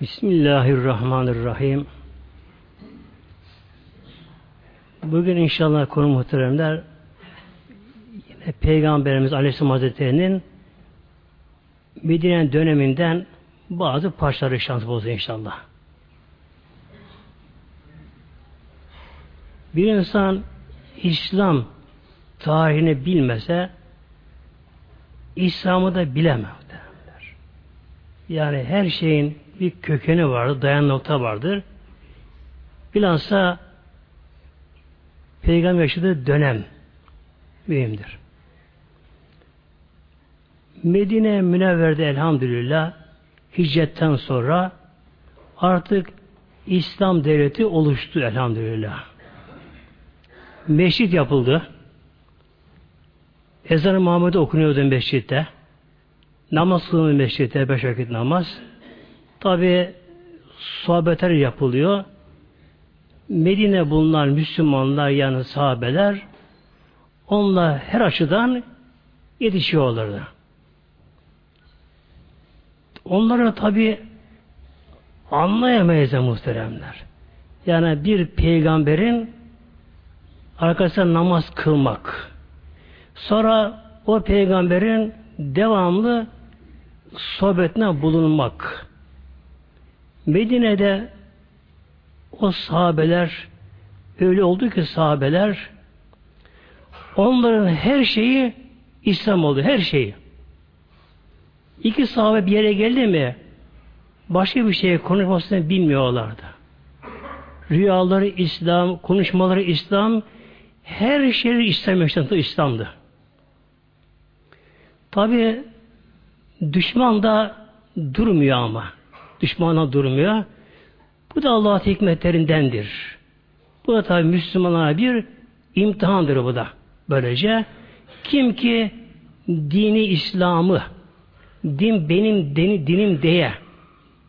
Bismillahirrahmanirrahim. Bugün inşallah konu muhteremler yine Peygamberimiz Aleyhisselam Hazretleri'nin Medine döneminden bazı parçaları şans bozu inşallah. Bir insan İslam tarihini bilmese İslam'ı da bilemez. Yani her şeyin bir kökeni vardır, dayan nokta vardır. Bilhassa Peygamber yaşadığı dönem mühimdir. Medine Münevver'de elhamdülillah hicretten sonra artık İslam devleti oluştu elhamdülillah. Meşrit yapıldı. Ezan-ı Muhammed'e okunuyordu meşritte. Namaz kılınıyor meşritte, beş vakit namaz. Tabi sohbetler yapılıyor. Medine bulunan Müslümanlar yani sahabeler onlar her açıdan yetişiyorlardı. Onları tabi anlayamayız muhteremler. Yani bir peygamberin arkasında namaz kılmak. Sonra o peygamberin devamlı sohbetine bulunmak. Medine'de o sahabeler öyle oldu ki sahabeler onların her şeyi İslam oldu. Her şeyi. İki sahabe bir yere geldi mi başka bir şey konuşmasını bilmiyorlardı. Rüyaları İslam, konuşmaları İslam, her şey İslam yaşantısı İslam'dı. Tabi düşman da durmuyor ama. Düşmana durmuyor. Bu da Allah hikmetlerindendir. Bu da tabi Müslümanlara bir imtihandır bu da. Böylece kim ki dini İslam'ı din benim dini, dinim diye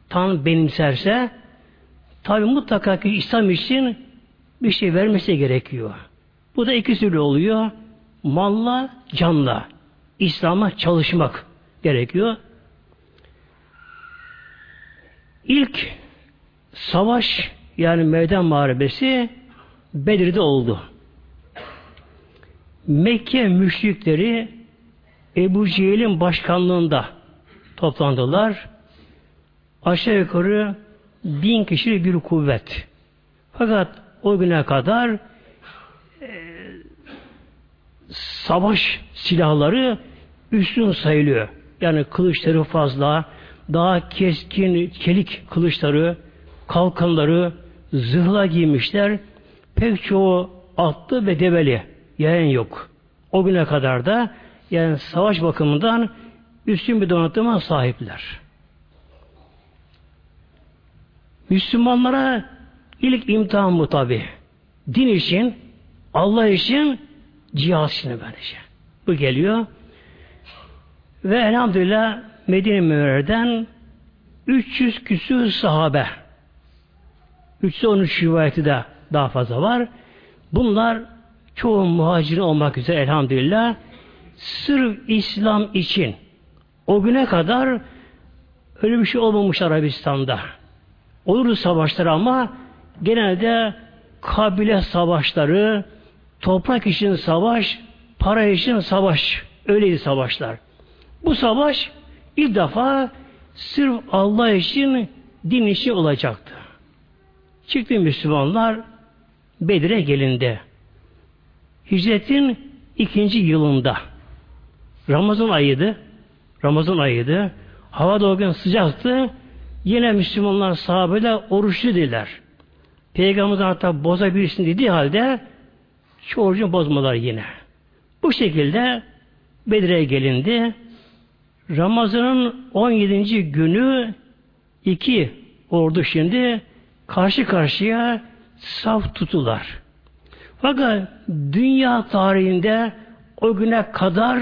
tan benimserse tabi mutlaka ki İslam için bir şey vermesi gerekiyor. Bu da iki türlü oluyor. Malla, canla. İslam'a çalışmak gerekiyor. İlk savaş yani meydan muharebesi Bedir'de oldu. Mekke müşrikleri Ebu Cehil'in başkanlığında toplandılar. Aşağı yukarı bin kişilik bir kuvvet. Fakat o güne kadar e, savaş silahları üstün sayılıyor. Yani kılıçları fazla, daha keskin, çelik kılıçları, kalkanları, zırhla giymişler. Pek çoğu atlı ve develi. Yayan yok. O güne kadar da yani savaş bakımından üstün bir donatıma sahipler. Müslümanlara ilk imtihan bu tabi. Din için, Allah için, cihaz için böylece. Bu geliyor. Ve elhamdülillah Medine Münevver'den 300 küsür sahabe 313 rivayeti de daha fazla var. Bunlar çoğu muhacir olmak üzere elhamdülillah sırf İslam için o güne kadar öyle bir şey olmamış Arabistan'da. Olur savaşlar ama genelde kabile savaşları, toprak için savaş, para için savaş. Öyleydi savaşlar. Bu savaş ilk defa sırf Allah için din için olacaktı. Çıktı Müslümanlar Bedir'e gelindi. Hicretin ikinci yılında Ramazan ayıydı. Ramazan ayıydı. Hava da o gün sıcaktı. Yine Müslümanlar sahabeler oruçlu dediler. Peygamberimiz hatta bozabilirsin dediği halde şu orucunu bozmalar yine. Bu şekilde Bedir'e gelindi. Ramazan'ın 17. günü iki ordu şimdi karşı karşıya saf tutular. Fakat dünya tarihinde o güne kadar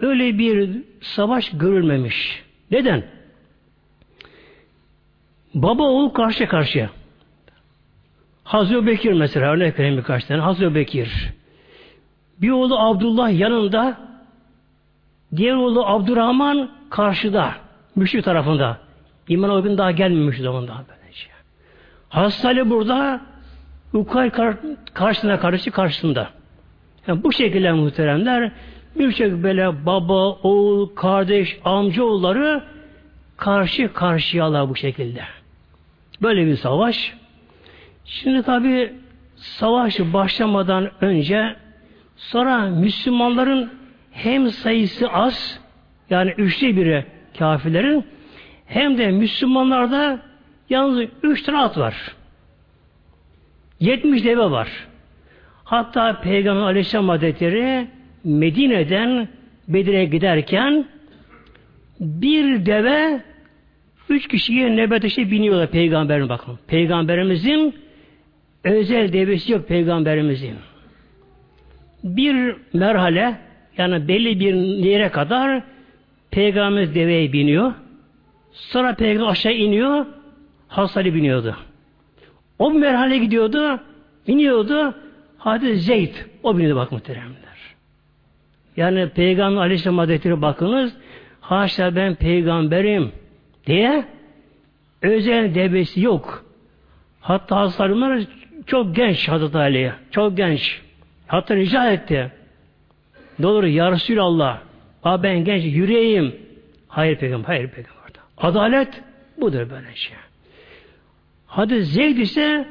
öyle bir savaş görülmemiş. Neden? Baba oğul karşı karşıya. Hazreti Bekir mesela örnek vereyim birkaç tane. Hazreti Bekir. Bir oğlu Abdullah yanında Diğer oğlu Abdurrahman karşıda, müşrik tarafında. İman gün daha gelmemiş o zaman daha böylece. Hazreti Ali burada Ukay kar karşısına karşı karşısında. Yani bu şekilde muhteremler birçok böyle baba, oğul, kardeş, amcaoğulları karşı karşıyalar bu şekilde. Böyle bir savaş. Şimdi tabi savaş başlamadan önce sonra Müslümanların hem sayısı az yani üçte biri kafirlerin hem de Müslümanlarda yalnız üç tane at var. Yetmiş deve var. Hatta Peygamber Aleyhisselam Hazretleri Medine'den Bedir'e giderken bir deve üç kişiye nöbet işte biniyorlar peygamberin bakın. Peygamberimizin özel devesi yok peygamberimizin. Bir merhale yani belli bir yere kadar peygamberimiz deveye biniyor. Sonra peygamber aşağı iniyor. Hasali biniyordu. O merhale gidiyordu. iniyordu. Hadi Zeyd o biniyordu bak muhteremler. Yani Peygamber Aleyhisselam Hazretleri bakınız haşa ben peygamberim diye özel devesi yok. Hatta Hazretleri çok genç Hazreti Ali'ye. Çok genç. Hatta rica etti. Ne olur ya Resulallah. Aa ben genç yürüyeyim. Hayır peygamber, hayır peygamber. Adalet budur böyle şey. Hadi Zeyd ise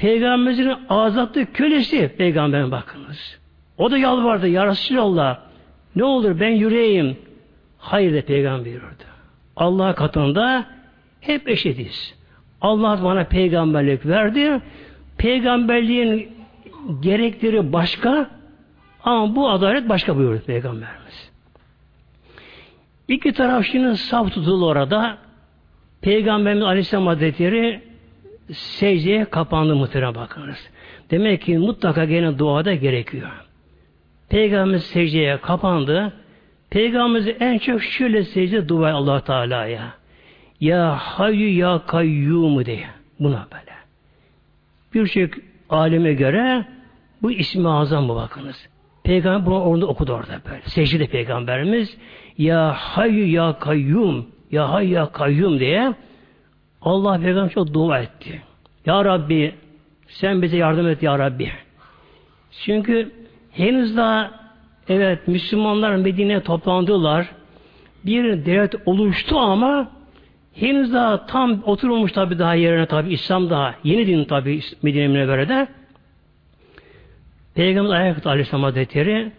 Peygamberimizin azatlı kölesi peygamberin bakınız. O da yalvardı ya Resulallah. Ne olur ben yürüyeyim. Hayır de peygamber buyurdu. Allah katında hep eşitiz. Allah bana peygamberlik verdi. Peygamberliğin gerekleri başka ama bu adalet başka buyurdu peygamberimiz. İki taraf şimdi saf tutulu orada. Peygamberimiz Aleyhisselam Hazretleri secdeye kapandı muhtemelen bakınız. Demek ki mutlaka gene duada gerekiyor. Peygamberimiz secdeye kapandı. Peygamberimiz en çok şöyle secde dua Allah Teala'ya. Ya hayyu ya kayyumu diye. Buna böyle. Birçok alime göre bu ismi azam mı bakınız. Peygamber bunu orada okudu orada böyle. Secde peygamberimiz ya hayyu ya kayyum ya hay ya kayyum diye Allah peygamber çok dua etti. Ya Rabbi sen bize yardım et ya Rabbi. Çünkü henüz daha evet Müslümanlar Medine'ye toplandılar. Bir devlet oluştu ama henüz daha tam oturmamış tabi daha yerine tabi İslam daha yeni din tabi Medine Münevvere'de. Peygamber ayakta Aleyhisselam Hazretleri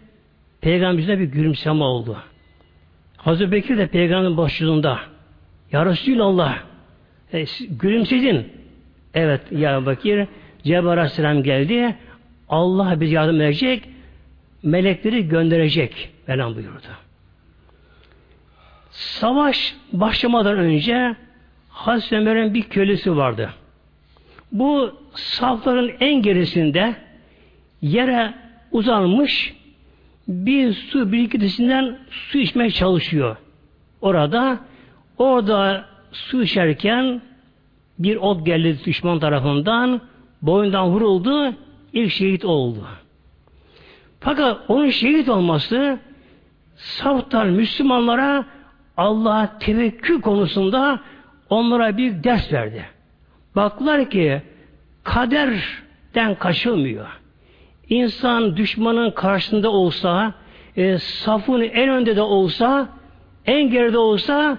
Peygamberimize bir gülümseme oldu. Hazreti Bekir de Peygamberin başlığında Ya Resulallah e, gülümsedin. Evet Ya Bekir Cebrail Aleyhisselam geldi. Allah bize yardım edecek. Melekleri gönderecek. Velan buyurdu. Savaş başlamadan önce Hazreti Ömer'in bir kölesi vardı. Bu safların en gerisinde yere uzanmış bir su birikintisinden su içmeye çalışıyor. Orada orada su içerken bir ot geldi düşman tarafından boyundan vuruldu ilk şehit oldu. Fakat onun şehit olması saftan Müslümanlara Allah'a tevekkül konusunda onlara bir ders verdi. Baktılar ki kaderden kaçılmıyor. İnsan düşmanın karşısında olsa, e, safın en önde de olsa, en geride olsa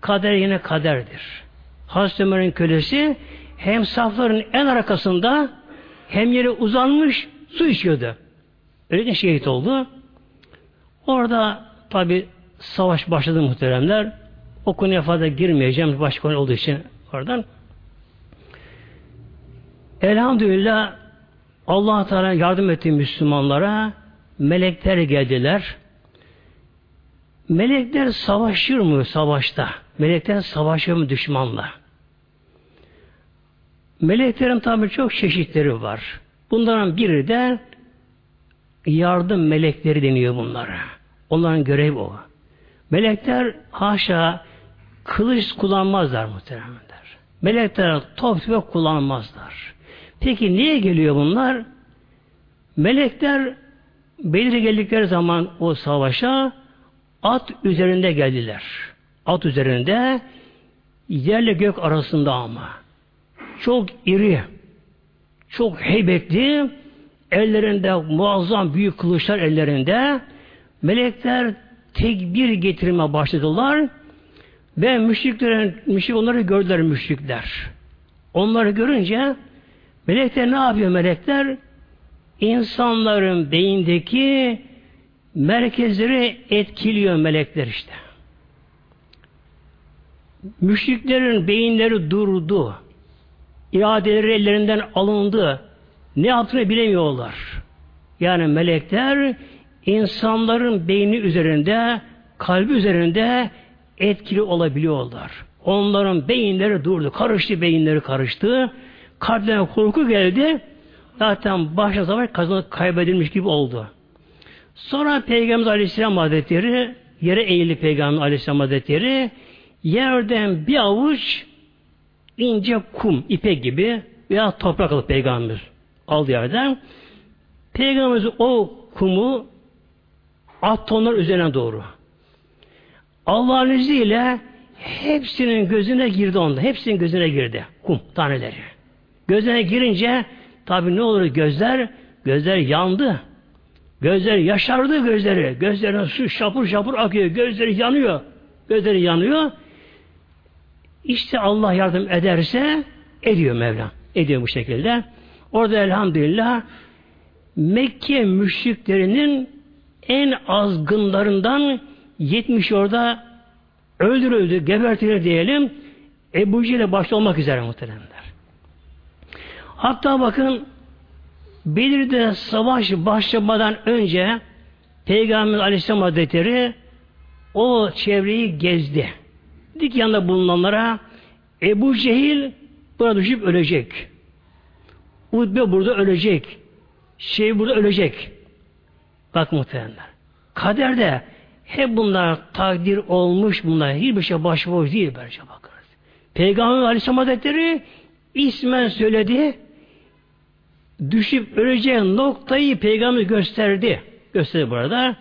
kader yine kaderdir. Hazreti Ömer'in kölesi hem safların en arkasında hem yere uzanmış su içiyordu. Öyle şehit oldu. Orada tabi savaş başladı muhteremler. O konuya fazla girmeyeceğim. Başka konu olduğu için oradan. Elhamdülillah Allah Teala yardım etti Müslümanlara. Melekler geldiler. Melekler savaşır mı savaşta? Melekler savaşır mı düşmanla? Meleklerin tabi çok çeşitleri var. Bunların biri de yardım melekleri deniyor bunlara. Onların görevi o. Melekler haşa kılıç kullanmazlar muhtemelenler. Melekler top tüfek kullanmazlar. Peki niye geliyor bunlar? Melekler belirli geldikleri zaman o savaşa at üzerinde geldiler. At üzerinde yerle gök arasında ama. Çok iri, çok heybetli, ellerinde muazzam büyük kılıçlar ellerinde. Melekler tekbir getirme başladılar ve müşriklerin, müşrik onları gördüler müşrikler. Onları görünce melekler ne yapıyor melekler? İnsanların beyindeki merkezleri etkiliyor melekler işte. Müşriklerin beyinleri durdu. İradeleri ellerinden alındı. Ne yaptığını bilemiyorlar. Yani melekler insanların beyni üzerinde, kalbi üzerinde etkili olabiliyorlar. Onların beyinleri durdu. Karıştı, beyinleri karıştı. Kalplerine korku geldi. Zaten başta savaş kazanıp kaybedilmiş gibi oldu. Sonra Peygamber Aleyhisselam Hazretleri yere eğildi Peygamber Aleyhisselam Hazretleri yerden bir avuç ince kum, ipek gibi veya toprak alıp Peygamber aldı yerden. Peygamberimiz o kumu attı onlar üzerine doğru. Allah'ın izniyle hepsinin gözüne girdi onda. Hepsinin gözüne girdi. Kum taneleri. Gözüne girince tabi ne olur gözler gözler yandı. Gözler yaşardı gözleri. Gözlerine su şapur şapur akıyor. Gözleri yanıyor. Gözleri yanıyor. İşte Allah yardım ederse ediyor Mevlam. Ediyor bu şekilde. Orada elhamdülillah Mekke müşriklerinin en azgınlarından 70 orada öldürüldü, gebertilir diyelim. Ebu Cehil'e başta olmak üzere muhteremler. Hatta bakın Belir'de savaş başlamadan önce Peygamber Aleyhisselam Hazretleri o çevreyi gezdi. Dik yanında bulunanlara Ebu Cehil burada düşüp ölecek. Utbe burada ölecek. Şey burada ölecek. Bak muhtemelen. Kaderde hep bunlar takdir olmuş bunlar. Hiçbir şey başıboş değil böylece bakınız. Peygamber Aleyhisselam Hazretleri ismen söyledi. Düşüp öleceği noktayı peygamber gösterdi. Gösterdi burada.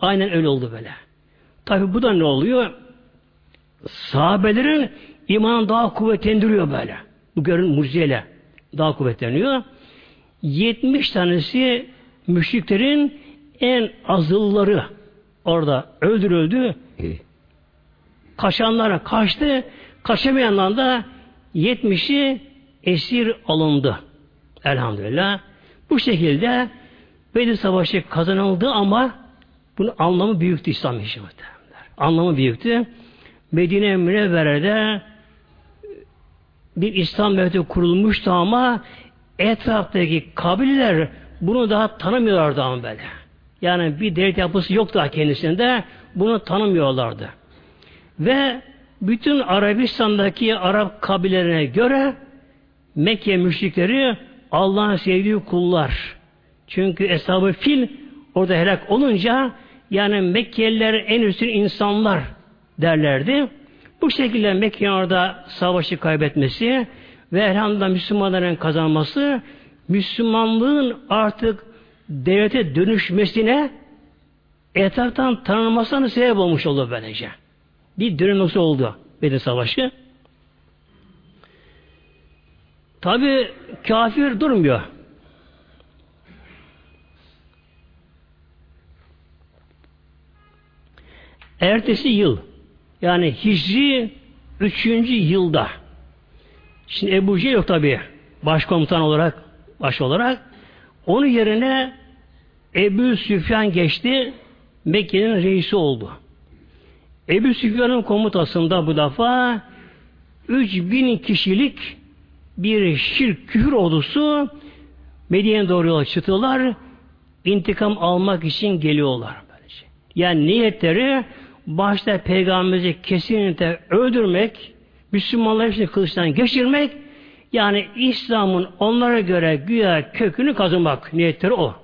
Aynen öyle oldu böyle. Tabi bu da ne oluyor? Sahabelerin imanı daha kuvvetlendiriyor böyle. Bu görün mucizeyle daha kuvvetleniyor. 70 tanesi müşriklerin en azılları orada öldürüldü. Kaçanlara kaçtı. Kaçamayanlar da 70'i esir alındı. Elhamdülillah. Bu şekilde Bedir Savaşı kazanıldı ama bunun anlamı büyüktü İslam hicreti. Anlamı büyüktü. Medine Münevvere'de bir İslam devleti kurulmuştu ama etraftaki kabileler bunu daha tanımıyorlardı ama böyle. Yani bir devlet yapısı yoktu daha kendisinde. Bunu tanımıyorlardı. Ve bütün Arabistan'daki Arap kabilelerine göre Mekke müşrikleri Allah'ın sevdiği kullar. Çünkü Eshab-ı Fil orada helak olunca yani Mekkeliler en üstün insanlar derlerdi. Bu şekilde Mekke'nin orada savaşı kaybetmesi ve elhamdülillah Müslümanların kazanması Müslümanlığın artık devlete dönüşmesine etraftan tanınmasına sebep olmuş oldu böylece. Bir nasıl oldu Bedir Savaşı? Tabi kafir durmuyor. Ertesi yıl yani Hicri 3. yılda şimdi Ebu Cehil yok tabi başkomutan olarak baş olarak onun yerine Ebu Süfyan geçti Mekke'nin reisi oldu. Ebu Süfyan'ın komutasında bu defa 3000 kişilik bir şirk küfür ordusu Medine'ye doğru yola çıktılar. intikam almak için geliyorlar. Böylece. Yani niyetleri başta peygamberimizi kesinlikle öldürmek, Müslümanları hepsini kılıçtan geçirmek, yani İslam'ın onlara göre güya kökünü kazanmak niyetleri o.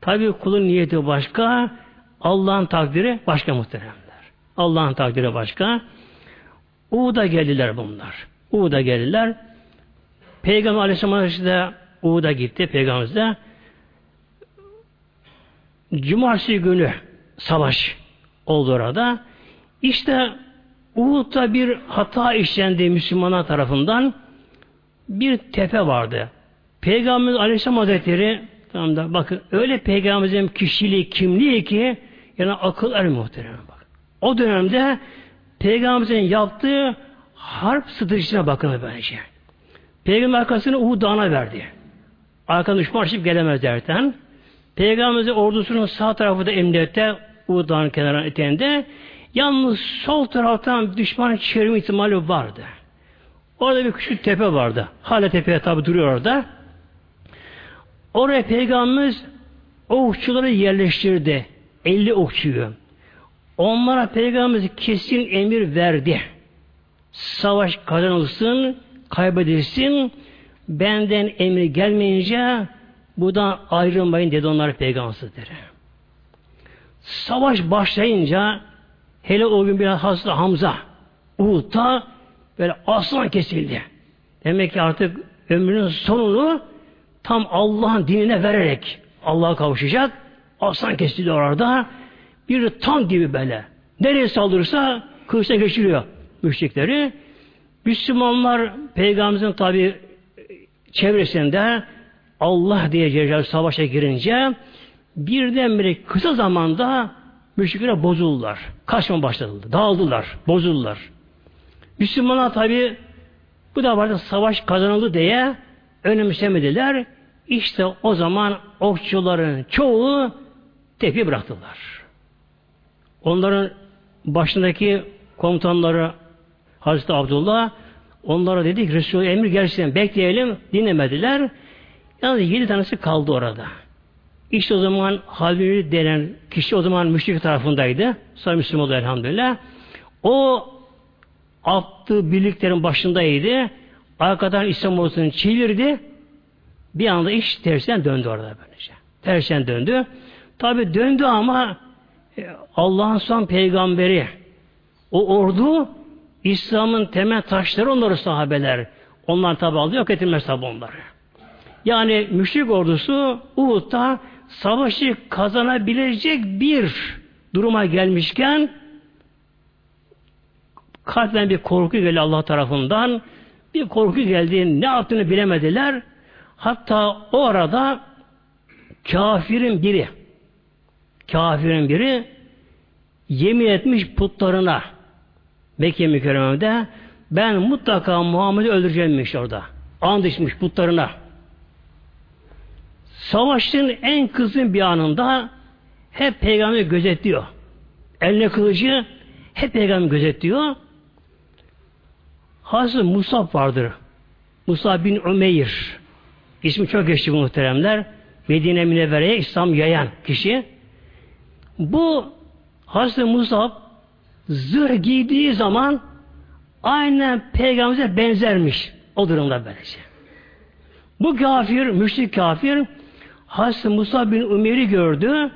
Tabi kulun niyeti başka, Allah'ın takdiri başka muhteremler. Allah'ın takdiri başka. Uğud'a geldiler bunlar. Uğud'a geldiler. Peygamber Aleyhisselam da Uğud'a gitti. Peygamber de Cumartesi günü savaş oldu orada. İşte Uhud'da bir hata işlendi Müslümanlar tarafından. Bir tepe vardı. Peygamberimiz Aleyhisselam Hazretleri tamam da bakın öyle peygamberimizin kişiliği, kimliği ki yani akıl er muhterem bak. O dönemde peygamberimizin yaptığı harp stratejisine bakın bence. Peygamber arkasını Uhud Dağı'na verdi. Arkadan düşman açıp gelemez derken. Peygamberimizin ordusunun sağ tarafı da emniyette Uhud Dağı'nın kenarına eteğinde. Yalnız sol taraftan düşman çevirme ihtimali vardı. Orada bir küçük tepe vardı. Hala tepeye tabi duruyor orada. Oraya Peygamberimiz okçuları yerleştirdi. 50 okçuyu. Onlara Peygamberimiz kesin emir verdi. Savaş kazanılsın, kaybedilsin, benden emir gelmeyince buradan ayrılmayın dedi onlara Peygamberimiz Savaş başlayınca hele o gün biraz hasta Hamza Uhud'da böyle aslan kesildi. Demek ki artık ömrünün sonunu tam Allah'ın dinine vererek Allah'a kavuşacak. Aslan kesildi orada. Bir tam gibi böyle. Nereye saldırırsa kılıçla geçiriyor müşrikleri. Müslümanlar peygamberimizin tabi çevresinde Allah diye Celle savaşa girince birdenbire kısa zamanda müşrikler bozuldular. Kaçma başladılar. Dağıldılar. Bozuldular. Müslümanlar tabi bu da vardı savaş kazanıldı diye önemsemediler. İşte o zaman okçuların çoğu tepi bıraktılar. Onların başındaki komutanları Hazreti Abdullah onlara dedik Resul emir gelsin bekleyelim dinlemediler. Yalnız yedi tanesi kaldı orada. İşte o zaman Halil denen kişi o zaman müşrik tarafındaydı. Sonra Müslüman oldu elhamdülillah. O attığı birliklerin başındaydı. Arkadan İslam ordusunu çevirdi. Bir anda iş tersten döndü orada böylece. Tersten döndü. Tabi döndü ama e, Allah'ın son peygamberi o ordu İslam'ın temel taşları onları sahabeler. Onlar tabi aldı yok edilmez tabi onları. Yani müşrik ordusu Uhud'da savaşı kazanabilecek bir duruma gelmişken kalben bir korku geldi Allah tarafından. Bir korku geldi. Ne yaptığını bilemediler. Hatta o arada kafirin biri kafirin biri yemin etmiş putlarına Mekke mükerremede ben mutlaka Muhammed'i öldüreceğimmiş orada. And içmiş putlarına. Savaşın en kızgın bir anında hep peygamber gözetliyor. Eline kılıcı hep peygamber gözetliyor. Hazreti Musab vardır. Musab bin Ümeyr. İsmi çok geçti bu muhteremler. Medine Münevvere'ye İslam yayan kişi. Bu Hazreti Musab zırh giydiği zaman aynen peygamberimize benzermiş. O durumda böylece. Bu kafir, müşrik kafir Hazreti Musa bin Umer'i gördü.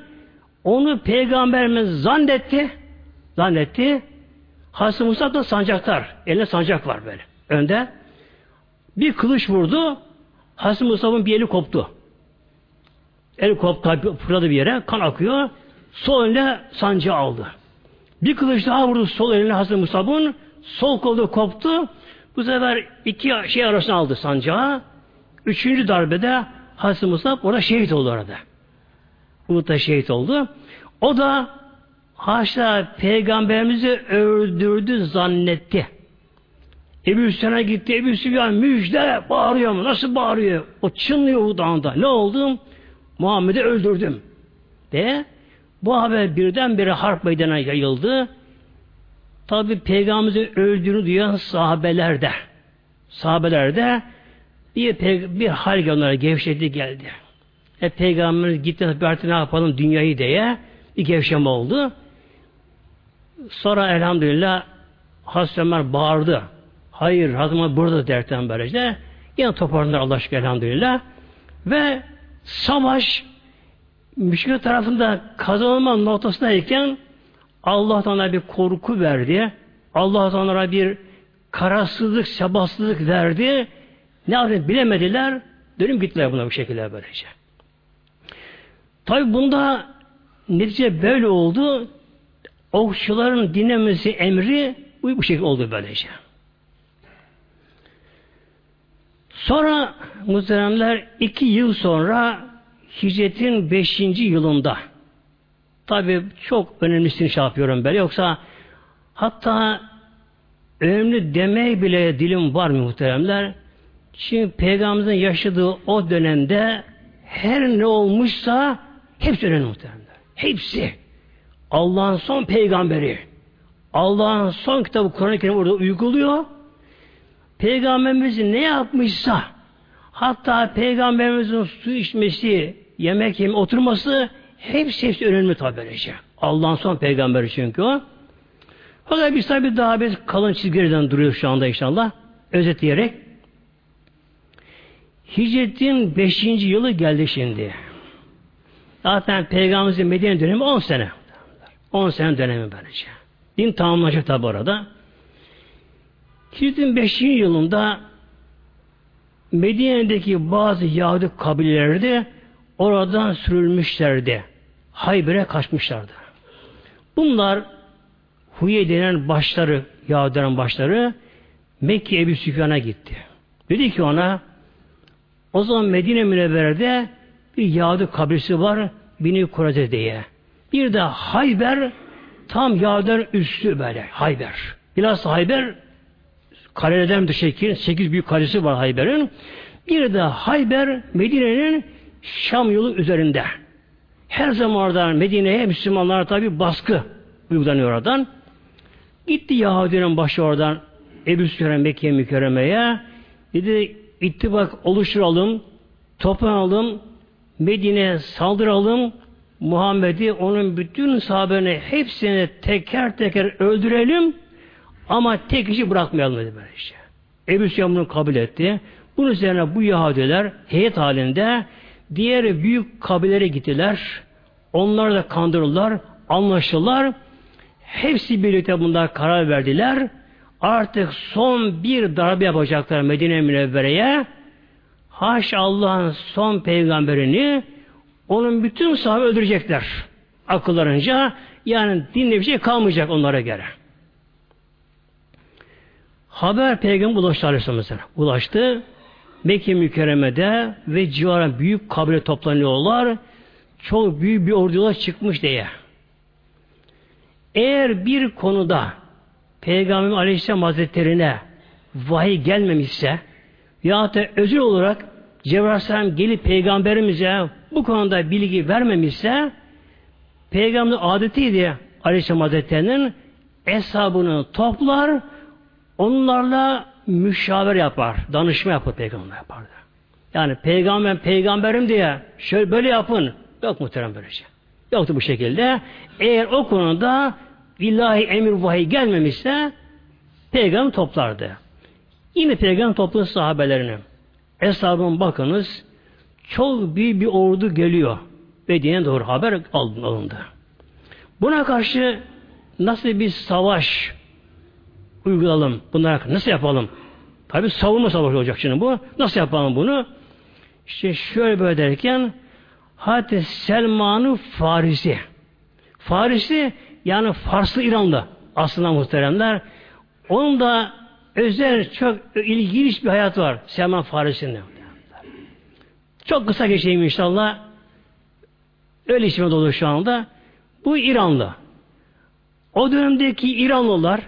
Onu peygamberimiz zannetti. Zannetti. Hazreti Musa da sancaktar. Eline sancak var böyle. Önde. Bir kılıç vurdu. Hazreti Musa'nın bir eli koptu. El koptu, fırladı bir yere. Kan akıyor. Sol eline sancağı aldı. Bir kılıç daha vurdu sol eline Hazreti Musab'ın. Sol kolu koptu. Bu sefer iki şey arasına aldı sancağı. Üçüncü darbede Hazreti Musab orada şehit oldu orada. Uhud'da şehit oldu. O da haşa peygamberimizi öldürdü zannetti. Ebu Hüseyin'e gitti. Ebu Süfyan müjde bağırıyor mu? Nasıl bağırıyor? O çınlıyor Uhud'da. Ne oldu? Muhammed'i öldürdüm. De bu haber birdenbire harp meydana yayıldı. Tabi peygamberimizin öldüğünü duyan sahabeler de sahabeler de bir, bir hal onlara gevşedi geldi. E peygamberimiz gitti artık ne yapalım dünyayı diye bir gevşeme oldu. Sonra elhamdülillah Hazreti bağırdı. Hayır Hazreti burada dertten böylece. Yine toparlanır Allah aşkına elhamdülillah. Ve savaş müşrik tarafında kazanılma noktasındayken Allah ona bir korku verdi. Allah onlara bir kararsızlık, sabahsızlık verdi. Ne yaptığını bilemediler. Dönüp gittiler buna bu şekilde böylece. Tabi bunda netice böyle oldu. Okçuların dinlemesi emri bu şekilde oldu böylece. Sonra muhteremler iki yıl sonra hicretin beşinci yılında tabi çok önemlisini şey yapıyorum ben yoksa hatta önemli demeye bile dilim var mı muhteremler? Çünkü Peygamberimizin yaşadığı o dönemde her ne olmuşsa hepsi önemli muhteremler. Hepsi. Allah'ın son peygamberi. Allah'ın son kitabı Kur'an-ı Kerim orada uyguluyor. Peygamberimiz ne yapmışsa hatta Peygamberimizin su içmesi, yemek yeme, oturması hepsi hepsi önemli tabi. Allah'ın son peygamberi çünkü o. Fakat biz tabi daha bir kalın çizgilerden duruyor şu anda inşallah. Özetleyerek. Hicretin 5. yılı geldi şimdi. Zaten Peygamberimizin Medine dönemi 10 sene. 10 sene dönemi böylece. Din tamamlanacak tabi orada. Hicretin 5. yılında Medine'deki bazı Yahudi kabileleri de oradan sürülmüşlerdi. Hayber'e kaçmışlardı. Bunlar Huye denen başları, Yahudilerin başları Mekke Ebu Süfyan'a gitti. Dedi ki ona o zaman Medine Münevvere'de bir Yahudi kabilesi var Bini Kureze diye. Bir de Hayber tam Yahudilerin üstü böyle Hayber. Biraz Hayber kalelerden bir şekil, sekiz büyük kalesi var Hayber'in. Bir de Hayber Medine'nin Şam yolu üzerinde. Her zaman oradan Medine'ye Müslümanlar tabi baskı uygulanıyor oradan. Gitti Yahudi'nin başı oradan Ebu Süfyan Mekke mükerremeye. Dedi ittifak oluşturalım, toplanalım, Medine'ye saldıralım, Muhammed'i, onun bütün sahabelerini hepsini teker teker öldürelim ama tek kişi bırakmayalım dedi böyle işte. Ebu Süfyan bunu kabul etti. Bunun üzerine bu Yahudiler heyet halinde diğer büyük kabilelere gittiler. Onları da kandırırlar, anlaşırlar. Hepsi birlikte bunlar karar verdiler. Artık son bir darbe yapacaklar Medine Münevvere'ye. Haş Allah'ın son peygamberini onun bütün sahibi öldürecekler. Akıllarınca yani dinle bir şey kalmayacak onlara göre. Haber peygamber ulaştı Aleyhisselam Ulaştı. Mekke mükerremede ve civara büyük kabile toplanıyorlar. Çok büyük bir ordular çıkmış diye. Eğer bir konuda Peygamber Aleyhisselam Hazretlerine vahiy gelmemişse ya da özel olarak Cebrail gelip Peygamberimize bu konuda bilgi vermemişse Peygamber adetiydi Aleyhisselam Hazretleri'nin hesabını toplar onlarla müşaver yapar, danışma yapar peygamber yapardı. Yani peygamber peygamberim diye şöyle böyle yapın. Yok muhterem böylece. Şey. Yoktu bu şekilde. Eğer o konuda ilahi emir vahiy gelmemişse peygamber toplardı. Yine peygamber topladı sahabelerini. Eshabın bakınız çok büyük bir ordu geliyor. Medine'ye doğru haber alındı. Buna karşı nasıl bir savaş uygulayalım? Bunlara nasıl yapalım? Tabi savunma savaşı olacak şimdi bu. Nasıl yapalım bunu? İşte şöyle böyle derken Hazreti Selman'ı Farisi. Farisi yani Farslı İranlı aslında muhteremler. Onun da özel çok ilginç bir hayat var Selman Farisi'nin. Çok kısa geçeyim inşallah. Öyle işime dolu şu anda. Bu İranlı. O dönemdeki İranlılar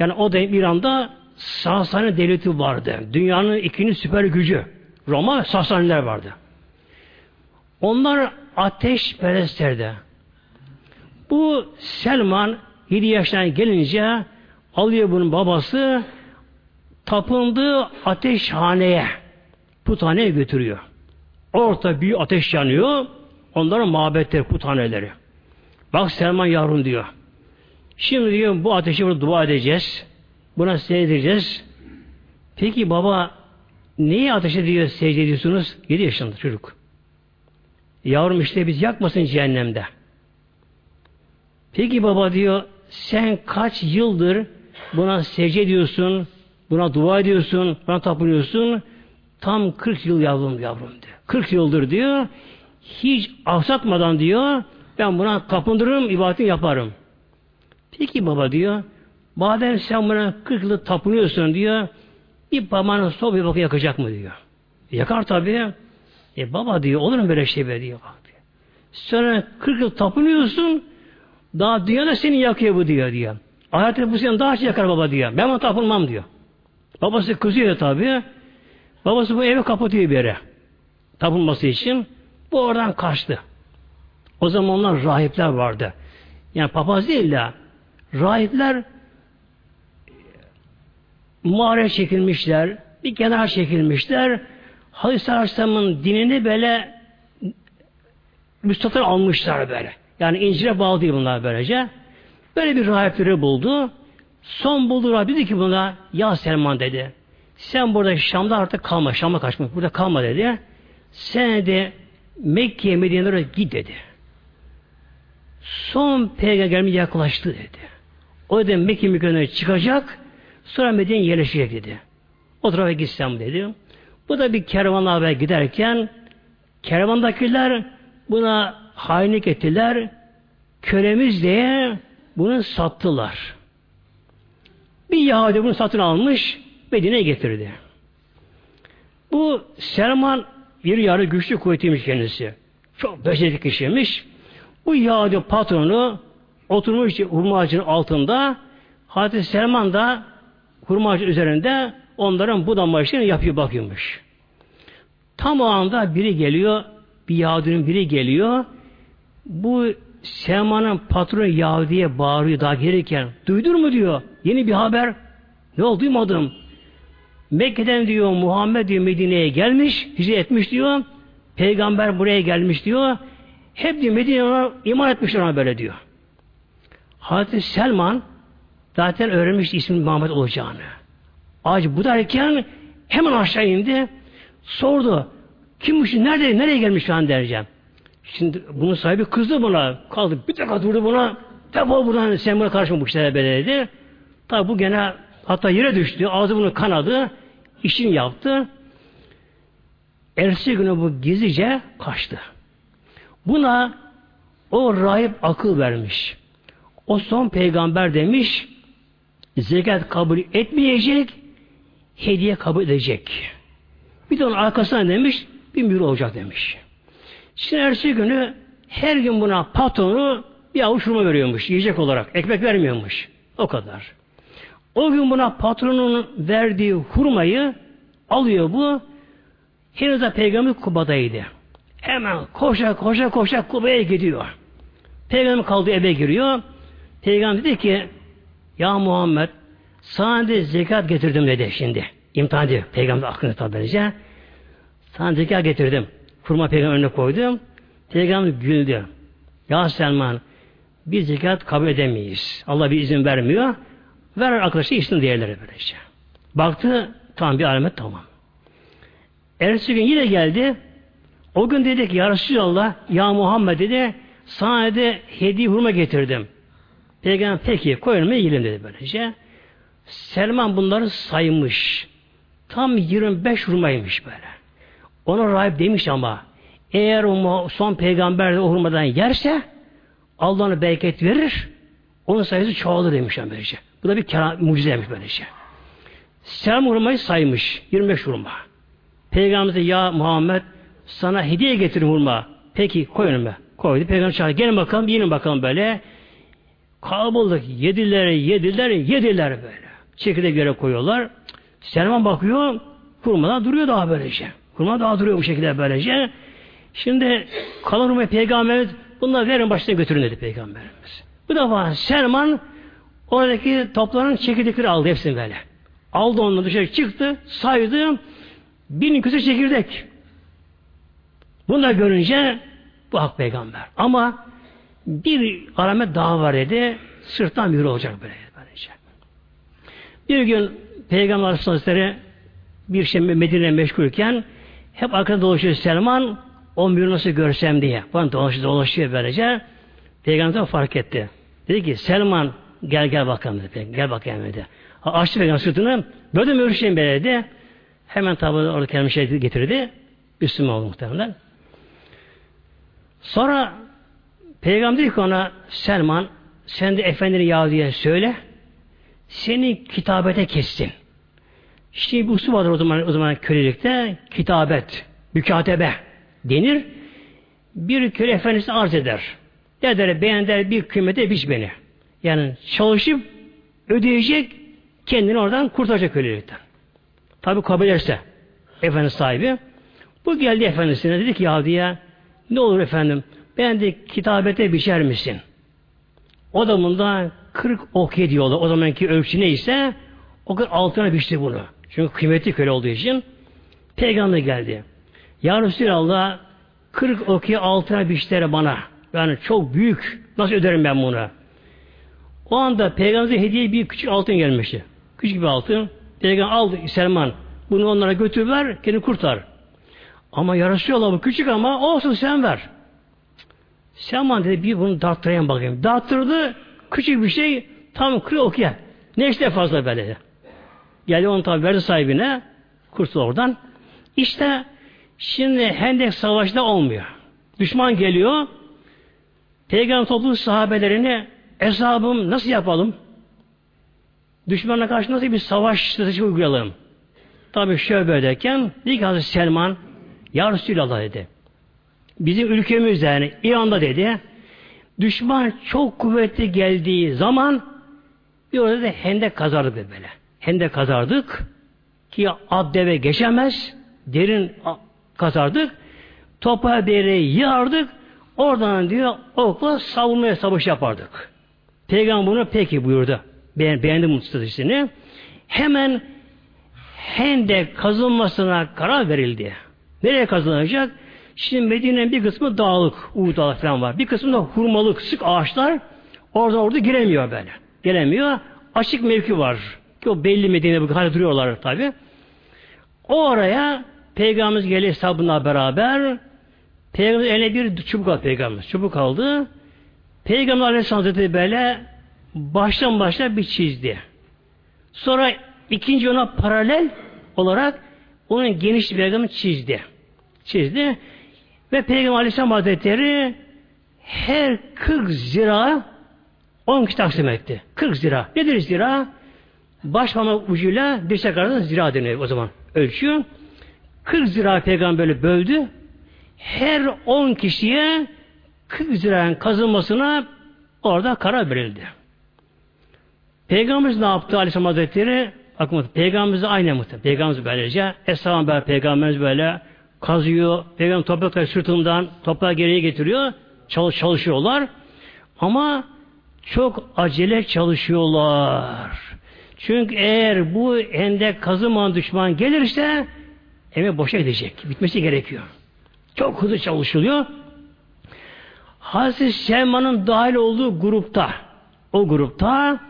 yani o dönem İran'da Sasani devleti vardı. Dünyanın ikinci süper gücü. Roma Sasaniler vardı. Onlar ateş perestlerdi. Bu Selman 7 yaşına gelince alıyor bunun babası tapındığı ateşhaneye puthaneye götürüyor. Orta büyük ateş yanıyor. Onların mabetleri, puthaneleri. Bak Selman yavrum diyor. Şimdi diyor bu ateşi burada dua edeceğiz. Buna secde edeceğiz. Peki baba neyi ateşe diyor secde ediyorsunuz? 7 yaşında çocuk. Yavrum işte biz yakmasın cehennemde. Peki baba diyor sen kaç yıldır buna secde ediyorsun, buna dua ediyorsun, buna tapınıyorsun. Tam 40 yıl yavrum yavrum diyor. 40 yıldır diyor. Hiç aksatmadan diyor ben buna tapındırırım, ibadetini yaparım. Peki baba diyor madem sen buna 40 yıllık tapınıyorsun diyor, bir parmağını sol bir bakın yakacak mı diyor. Yakar tabii. E baba diyor, olur mu böyle şey be diyor. Bak diyor. Sonra 40 yıl tapınıyorsun, daha dünyada seni yakıyor bu diyor diyor. Ahirette bu seni daha çok yakar baba diyor. Ben ona tapınmam diyor. Babası kızıyor tabii. Babası bu evi kapatıyor bir yere. Tapınması için. Bu oradan kaçtı. O zamanlar rahipler vardı. Yani papaz değil de rahipler mağaraya çekilmişler, bir kenar çekilmişler. Hazreti Aleyhisselam'ın dinini böyle müstatır almışlar böyle. Yani incire bağlı değil bunlar böylece. Böyle bir rahipleri buldu. Son buldu rahip dedi ki buna ya Selman dedi. Sen burada Şam'da artık kalma. Şam'a kaçma. Burada kalma dedi. Sen de Mekke'ye Medine'ye git dedi. Son peygamberimiz yaklaştı dedi. O da Mekke mükemmel çıkacak. Sonra Medine'ye yerleşecek dedi. O tarafa gitsem dedi. Bu da bir kervanla haber giderken kervandakiler buna hainlik ettiler. Kölemiz diye bunu sattılar. Bir Yahudi bunu satın almış, Medine'ye getirdi. Bu Selman bir yarı güçlü kuvvetiymiş kendisi. Çok becerikli kişiymiş. Bu Yahudi patronu oturmuş hurma ağacının altında Hazreti Selman da hurma ağacı üzerinde onların budama işlerini yapıyor bakıyormuş. Tam o anda biri geliyor, bir Yahudinin biri geliyor. Bu Selman'ın patronu Yahudi'ye bağırıyor daha gelirken. Duydun mu diyor. Yeni bir haber. Ne oldu duymadım. Mekke'den diyor Muhammed diyor Medine'ye gelmiş, hicret etmiş diyor. Peygamber buraya gelmiş diyor. Hep diyor Medine'ye iman etmişler ona böyle diyor. Hazreti Selman zaten öğrenmişti ismin Muhammed olacağını. Ağacı budarken hemen aşağı indi. Sordu. Kimmiş? Nerede? Nereye gelmiş şu an dereceğim. Şimdi bunun sahibi kızdı buna. Kaldı. Bir dakika durdu buna. Defol buradan sen buna karışma bu işlere böyle dedi. Tabi bu gene hatta yere düştü. Ağzı bunu kanadı. işini yaptı. Ertesi günü bu gizlice kaçtı. Buna o rahip akıl vermiş. O son peygamber demiş zekat kabul etmeyecek hediye kabul edecek. Bir de onun arkasına demiş bir mühür olacak demiş. Şimdi ertesi günü her gün buna patronu bir avuç hurma veriyormuş yiyecek olarak. Ekmek vermiyormuş. O kadar. O gün buna patronun verdiği hurmayı alıyor bu. Henüz de peygamber Kuba'daydı. Hemen koşa koşa koşa Kuba'ya gidiyor. Peygamber kaldığı eve giriyor. Peygamber dedi ki Ya Muhammed sana de zekat getirdim dedi şimdi. İmtihan ediyor. Peygamber aklına tabi Sana zekat getirdim. Kurma peygamber önüne koydum. Peygamber güldü. Ya Selman biz zekat kabul edemeyiz. Allah bir izin vermiyor. Ver arkadaşı içsin diğerleri böylece. Baktı tamam bir alamet tamam. Ertesi gün yine geldi. O gün dedi ki Ya Resulallah Ya Muhammed dedi sana de hediye hurma getirdim. Peygamber peki koyun mu yiyelim dedi böylece. Selman bunları saymış. Tam 25 hurmaymış böyle. Ona rahip demiş ama eğer o son peygamber de o hurmadan yerse Allah ona bereket verir. Onun sayısı çoğalır demiş böylece. Bu da bir kera, mucizeymiş böylece. Selam hurmayı saymış. 25 hurma. Peygamber de ya Muhammed sana hediye getirin hurma. Peki koy önüme. Koydu. Peygamber çağırdı. Gelin bakalım yiyin bakalım böyle. Kalabalık yediler, yediler, yediler böyle. Çekirdek yere koyuyorlar. Selman bakıyor, hurmadan duruyor daha böylece. Hurma daha duruyor bu şekilde böylece. Şimdi kalan hurmayı peygamberimiz bunları verin başına götürün dedi peygamberimiz. Bu defa Selman oradaki topların çekirdekleri aldı hepsini böyle. Aldı onları dışarı çıktı, saydı. Bin küsur çekirdek. Bunu da görünce bu hak peygamber. Ama bir alamet daha var dedi. Sırttan yürü olacak böyle. Böylece. Bir gün Peygamber Aleyhisselatü bir şey Medine meşgulken hep arkada dolaşıyor Selman o mühürü nasıl görsem diye. Bana dolaşıyor, dolaşıyor böylece. Peygamber fark etti. Dedi ki Selman gel gel bakalım dedi. Gel bakayım dedi. Açtı Peygamber sırtını. Böyle mühür şeyim böyle dedi. Hemen tabi orada kendime şey getirdi. Müslüman oldu muhtemelen. Sonra Peygamber dedi ki ona Selman sen de efendini Yahudi'ye söyle seni kitabete kessin. İşte bir usul vardır o zaman, o zaman kölelikte. Kitabet, mükatebe denir. Bir köle efendisi arz eder. Der beğender bir kıymete biç beni. Yani çalışıp ödeyecek kendini oradan kurtaracak kölelikten. Tabi kabul ederse efendi sahibi. Bu geldi efendisine dedi ki ya diye ne olur efendim ben de kitabete biçer misin? O da bunda 40 ok ediyorlar. O zamanki ölçü neyse o kadar altına biçti bunu. Çünkü kıymetli köle olduğu için peygamber geldi. Ya Resulallah 40 oki altına biçtere bana. Yani çok büyük. Nasıl öderim ben bunu? O anda peygamberimize hediye bir küçük altın gelmişti. Küçük bir altın. Peygamber aldı Selman. Bunu onlara götür ver, kendini kurtar. Ama ya Resulallah bu küçük ama olsun sen ver. Selman dedi bir bunu darttırayım bakayım. Darttırdı, küçük bir şey tam kırı okuya. Ne işte fazla böyle. Geldi onu tabi verdi sahibine. Kurtuldu oradan. İşte şimdi Hendek Savaşı'da olmuyor. Düşman geliyor. Peygamber toplu sahabelerini hesabım nasıl yapalım? Düşmana karşı nasıl bir savaş stratejisi uygulayalım? Tabi şöyle böyleyken dedi ki Hazreti Selman Ya Resulallah dedi. Bizim ülkemizde yani İran'da dedi düşman çok kuvvetli geldiği zaman bir orada da hendek kazardık böyle. Hendek kazardık ki at deve geçemez. Derin kazardık. Toprağı dereyi yığardık. Oradan diyor okla savunmaya savaş yapardık. Peygamber bunu peki buyurdu. Ben beğendim bu stratejisini. Hemen Hendek kazılmasına karar verildi. Nereye kazılacak? Şimdi Medine'nin bir kısmı dağlık, Uğur Dağı falan var. Bir kısmı da hurmalık, sık ağaçlar. Orada orada giremiyor böyle. Gelemiyor. Açık mevki var. Ki o belli Medine bu hali duruyorlar tabi. O oraya Peygamberimiz geliyor hesabına beraber Peygamber eline bir çubuk aldı Peygamber. Çubuk aldı. Peygamber Aleyhisselam Hazretleri böyle baştan başla bir çizdi. Sonra ikinci ona paralel olarak onun geniş bir çizdi. Çizdi. Ve Peygamber Aleyhisselam Hazretleri her 40 zira 10 kişi taksim etti. 40 zira. Nedir zira? Baş ucuyla dirsek arasında zira deniyor o zaman. Ölçüyor. 40 zira peygamber böldü. Her 10 kişiye 40 ziranın kazılmasına orada karar verildi. Peygamberimiz ne yaptı Aleyhisselam Hazretleri? Bakın Peygamberimiz aynı muhtemelen. Peygamberimiz böylece. Esra böyle Peygamberimiz böyle kazıyor. Peygamber toprakları sırtından toprağı geriye getiriyor. Çalış, çalışıyorlar. Ama çok acele çalışıyorlar. Çünkü eğer bu endek kazıman düşman gelirse emek boşa gidecek. Bitmesi gerekiyor. Çok hızlı çalışılıyor. Hazreti Selman'ın dahil olduğu grupta o grupta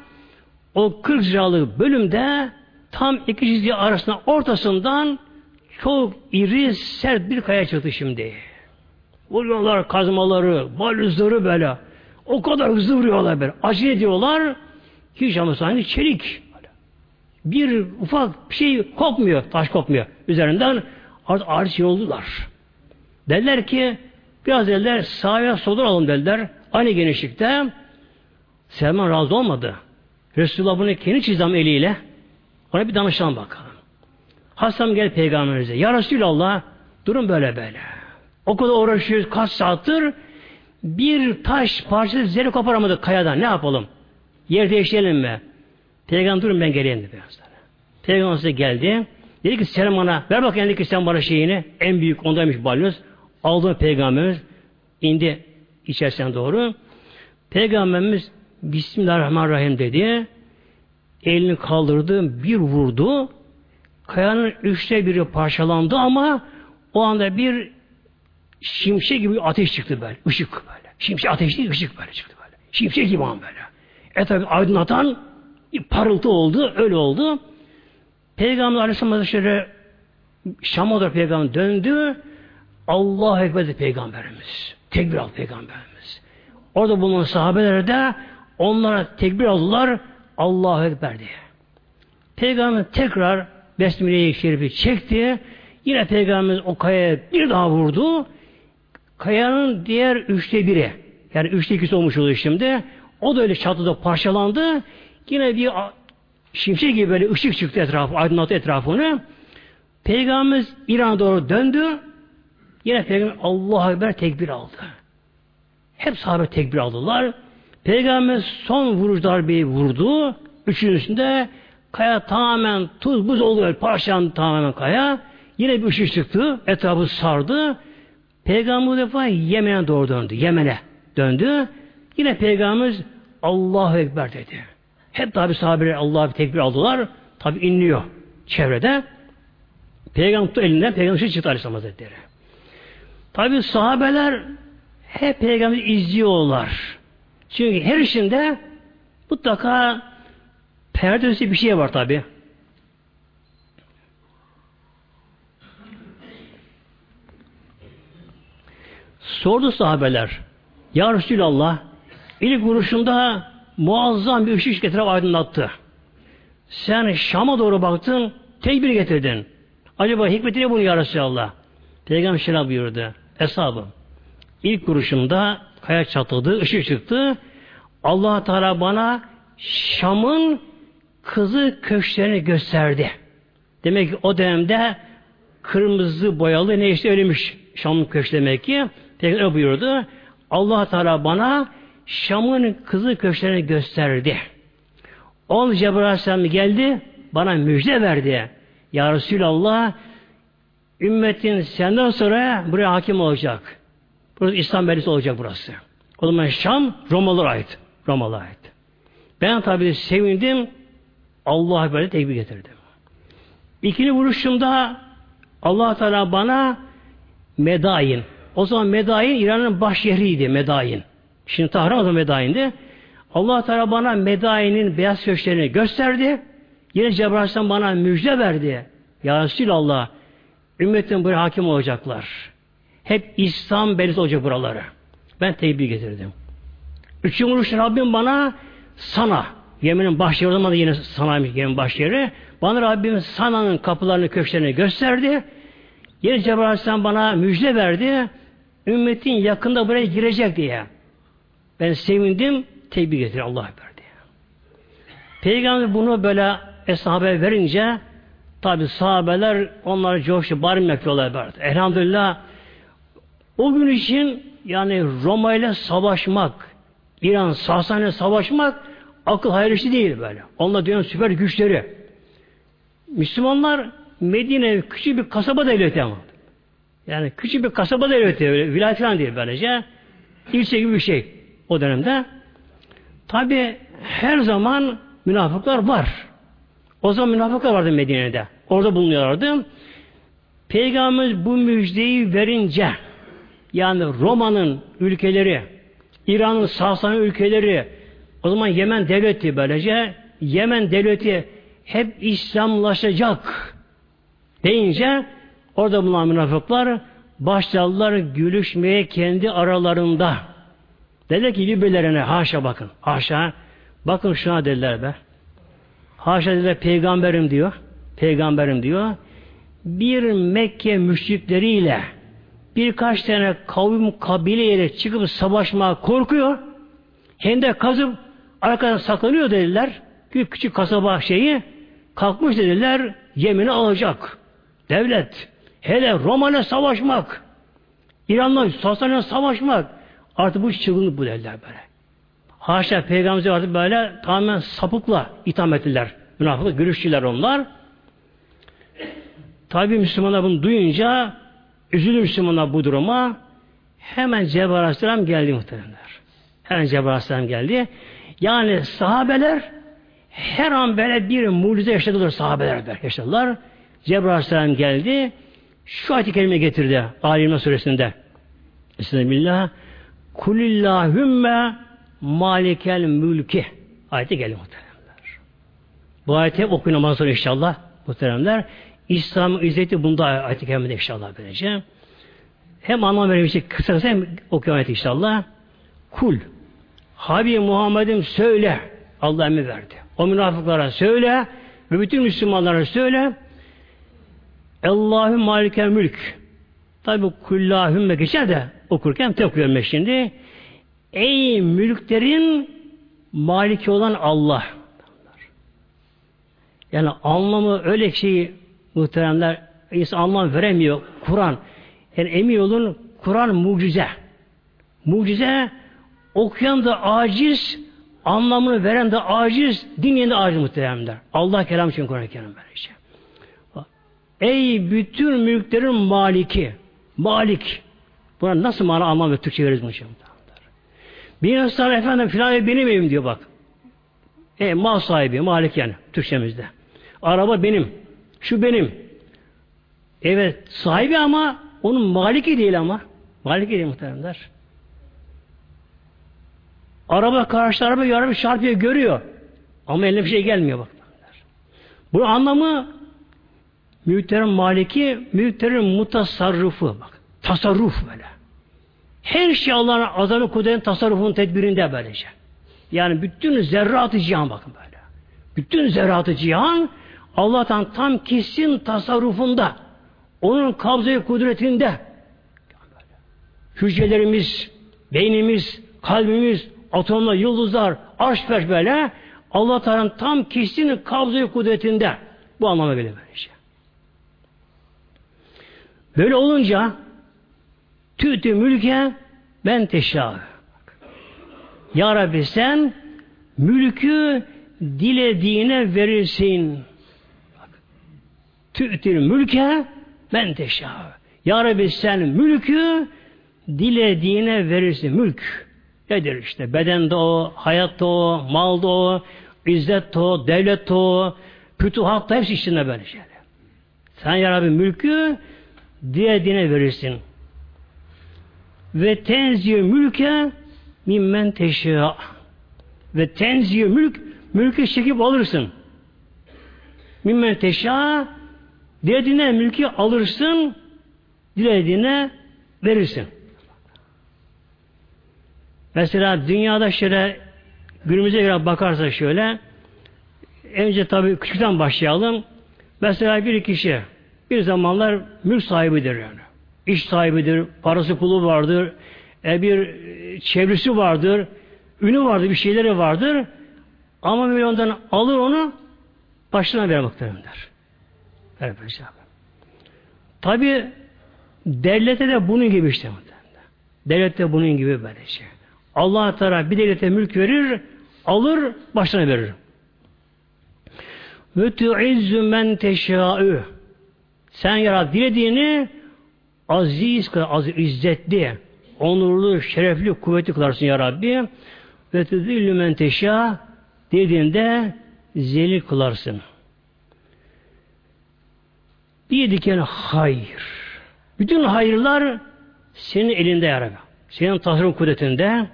o 40 liralık bölümde tam iki çizgi arasında ortasından çok iri sert bir kaya çıktı şimdi. Vuruyorlar kazmaları, balüzleri böyle. O kadar hızlı vuruyorlar böyle. Acele ediyorlar. Hiç ama sanki çelik. Bir ufak bir şey kopmuyor. Taş kopmuyor. Üzerinden artık ağır şey oldular. Dediler ki biraz dediler sağa sola alalım dediler. Aynı genişlikte Selman razı olmadı. Resulullah bunu kendi çizam eliyle ona bir danışalım bakalım. Hasan gel peygamberimize. Ya Resulallah durum böyle böyle. O kadar uğraşıyoruz kaç saattir bir taş parçası zerre koparamadık kayadan. Ne yapalım? Yer değiştirelim mi? Peygamber durun ben geleyim dedi. Peygamber geldi. Dedi ki sen bana ver bakayım dedi sen bana şeyini en büyük ondaymış balyoz. Aldı peygamberimiz indi içerisinden doğru. Peygamberimiz Bismillahirrahmanirrahim dedi. Elini kaldırdı, bir vurdu. Kayanın üçte biri parçalandı ama o anda bir şimşek gibi ateş çıktı böyle. Işık böyle. Şimşek ateş değil, ışık böyle çıktı böyle. Şimşek gibi an böyle. Etrafı aydınlatan bir parıltı oldu. Öyle oldu. Peygamber Aleyhisselam Hazretleri Şam'a peygamber döndü. Allah Ekber peygamberimiz. Tekbir aldı peygamberimiz. Orada bulunan sahabeler de onlara tekbir aldılar. Allahu Ekber diye. Peygamber tekrar Besmele-i Şerif'i çekti. Yine Peygamberimiz o kayaya bir daha vurdu. Kayanın diğer üçte biri, yani üçte ikisi olmuş oluyor şimdi. O da öyle çatıda parçalandı. Yine bir şimşek gibi böyle ışık çıktı etrafı, aydınlattı etrafını. Peygamberimiz İran'a doğru döndü. Yine Peygamber Allah'a Ekber tekbir aldı. Hep sahabe tekbir aldılar. Peygamber son vuruş darbeyi vurdu. Üçüncüsünde kaya tamamen tuz buz oldu. Parçalandı tamamen kaya. Yine bir ışık çıktı. Etrafı sardı. Peygamber bu defa Yemen'e doğru döndü. Yemen'e döndü. Yine Peygamberimiz Allahu Ekber dedi. Hep tabi sahabeler Allah'a tekbir aldılar. Tabi inliyor çevrede. Peygamber tuttu elinden Peygamber çıktı Aleyhisselam Hazretleri. Tabi sahabeler hep Peygamber'i izliyorlar. Çünkü her işinde mutlaka perdesi bir şey var tabi. Sordu sahabeler. Ya Resulallah ilk vuruşunda muazzam bir ışık getirip aydınlattı. Sen Şam'a doğru baktın, tekbir getirdin. Acaba hikmeti ne bunu ya Resulallah? Peygamber şöyle buyurdu. Eshabım. İlk kuruşumda kaya çatladı, ışık çıktı. allah Teala bana Şam'ın kızı köşklerini gösterdi. Demek ki o dönemde kırmızı boyalı ne işte ölmüş Şam'ın köşkü demek ki. Peygamber buyurdu. allah Teala bana Şam'ın kızı köşklerini gösterdi. On Cebrail Aleyhisselam geldi, bana müjde verdi. Ya Resulallah, ümmetin senden sonra buraya hakim olacak. Burası İslam beldesi olacak burası. O zaman Şam Romalılara ait. Romalılara ait. Ben tabi sevindim. Allah'a böyle tekbir getirdim. İkinci vuruşumda allah Teala bana Medayin. O zaman Medayin İran'ın baş yeriydi Medayin. Şimdi Tahran o zaman Medayin'di. allah Teala bana Medayin'in beyaz köşklerini gösterdi. Yine Cebrail bana müjde verdi. Ya Resulallah ümmetin buraya hakim olacaklar. Hep İslam belirti olacak buraları. Ben teybi getirdim. Üçüncü vuruş Rabbim bana sana Yemen'in başyeri o zaman da yine sanaymış Yemen başyeri. Bana Rabbim Sana'nın kapılarını köşklerini gösterdi. Yine Cebrail Aleyhisselam bana müjde verdi. Ümmetin yakında buraya girecek diye. Ben sevindim. Tebrik getir Allah verdi. Peygamber bunu böyle eshabe verince tabi sahabeler onları coştu. Bari yapıyorlar verdi. Elhamdülillah o gün için yani Roma ile savaşmak, İran Sasani savaşmak akıl hayır işi değil böyle. Onlar dünyanın süper güçleri. Müslümanlar Medine küçük bir kasaba devleti ama. Yani küçük bir kasaba devleti, öyle, vilayet falan değil böylece. İlçe gibi bir şey o dönemde. Tabi her zaman münafıklar var. O zaman münafıklar vardı Medine'de. Orada bulunuyorlardı. Peygamberimiz bu müjdeyi verince yani Roma'nın ülkeleri, İran'ın Sasani ülkeleri, o zaman Yemen devleti böylece, Yemen devleti hep İslamlaşacak deyince orada bulunan münafıklar başladılar gülüşmeye kendi aralarında. Dediler ki birbirlerine haşa bakın. Haşa. Bakın şuna dediler be. Haşa dediler peygamberim diyor. Peygamberim diyor. Bir Mekke müşrikleriyle birkaç tane kavim kabileyle çıkıp savaşmaya korkuyor. Hem de kazıp arkadan saklanıyor dediler. Küçük kasaba şeyi kalkmış dediler Yemen'i alacak. Devlet. Hele Roma'na savaşmak. İran'la Sasani'yle savaşmak. Artık bu çılgınlık bu dediler böyle. Haşa peygamberimize artık böyle tamamen sapıkla itham ettiler. Münafıklar, görüşçüler onlar. Tabi Müslümanlar bunu duyunca üzülür Müslümanlar bu duruma. Hemen Cebrail Aleyhisselam geldi muhtemelenler. Hemen Cebrail Aleyhisselam geldi. Yani sahabeler her an böyle bir mucize yaşadılar sahabeler böyle yaşadılar. Cebrail Aleyhisselam geldi. Şu ayet-i kerime getirdi. Ali suresinde. Bismillah. Kulillahümme malikel mülki. Ayeti geldi muhteremler. Bu ayeti okuyun ondan sonra inşallah muhteremler. İslam'ın izzeti bunda ayet-i inşallah böylece. Hem anlam verilmiştik kısa kısa hem okuyor ayet inşallah. Kul. Habib Muhammed'im söyle. Allah emri verdi. O münafıklara söyle ve bütün Müslümanlara söyle. Allahü malikel mülk. Tabi kullahümme geçer de okurken tek şimdi. Ey mülklerin maliki olan Allah. Yani anlamı öyle şeyi muhteremler insan anlam veremiyor. Kur'an. Yani emin olun Kur'an mucize. Mucize okuyan da aciz, anlamını veren de aciz, dinleyen de aciz muhteremler. Allah kelam için Kur'an-ı Kerim böylece. Ey bütün mülklerin maliki, malik. Buna nasıl mana anlam ve Türkçe veririz bunu şimdi? Bir insan efendim filan benim evim diyor bak. E, mal sahibi, malik yani Türkçemizde. Araba benim. Şu benim. Evet sahibi ama onun maliki değil ama. Maliki değil muhteremler. Araba karşı araba yarabı çarpıyor görüyor. Ama eline bir şey gelmiyor bak. Bu anlamı mülklerin maliki, mülklerin mutasarrufu bak. Tasarruf böyle. Her şey Allah'ın azami kudretin tasarrufunun tedbirinde böylece. Yani bütün zerratı cihan bakın böyle. Bütün zerratı cihan Allah'tan tam kesin tasarrufunda. Onun kabzayı kudretinde. Hücrelerimiz, beynimiz, kalbimiz, atomlar, yıldızlar, arş böyle Allah Teala'nın tam kesin kabzayı kudretinde. Bu anlama geliyor böylece. Böyle olunca tütü mülke ben teşâ. Ya Rabbi sen mülkü dilediğine verirsin. Tü'til mülke ben teşâ. Ya Rabbi sen mülkü dilediğine verirsin. Mülk nedir işte? Bedende o, hayatta o, malda o, izzet o, devlet o, fütuhat da hepsi içinde böyle şeyler. Sen ya Rabbi mülkü dilediğine verirsin. Ve tenziyü mülke mimmen teşâ. Ve tenziyü mülk, mülkü çekip alırsın. Mimmen teşâ, dilediğine mülkü alırsın, dilediğine verirsin. Mesela dünyada şöyle günümüze göre bakarsa şöyle önce tabii küçükten başlayalım. Mesela bir kişi bir zamanlar mülk sahibidir yani. İş sahibidir, parası pulu vardır, e, bir e, çevresi vardır, ünü vardır, bir şeyleri vardır. Ama böyle ondan alır onu başına verir muhteremler. Evet, Tabi devlete de bunun gibi işte. Devlet de bunun gibi böyle şey. Allah Teala bir devlete mülk verir, alır, başına verir. Ve tu'izzu men teşâ'ü Sen yarat dilediğini aziz, aziz izzetli, onurlu, şerefli, kuvvetli kılarsın ya Rabbi. Ve tüzillü men teşâ dediğinde zelil kılarsın. Bir diken hayır. Bütün hayırlar senin elinde ya Rabbi. Senin tasarruf kudretinde.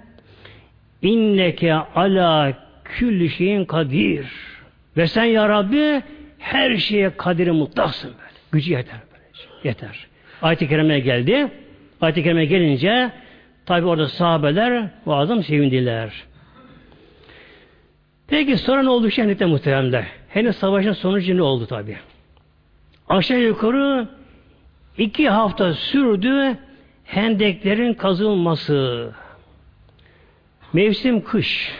İnneke ala külli şeyin kadir. Ve sen ya Rabbi her şeye kadiri mutlaksın böyle. Gücü yeter böyle. Yeter. Ayet-i Kerime geldi. Ayet-i Kerime gelince tabi orada sahabeler bu adam sevindiler. Peki sonra ne oldu şenlikte muhteremler? Henüz savaşın sonucu ne oldu tabi? Aşağı yukarı iki hafta sürdü hendeklerin kazılması. Mevsim kış.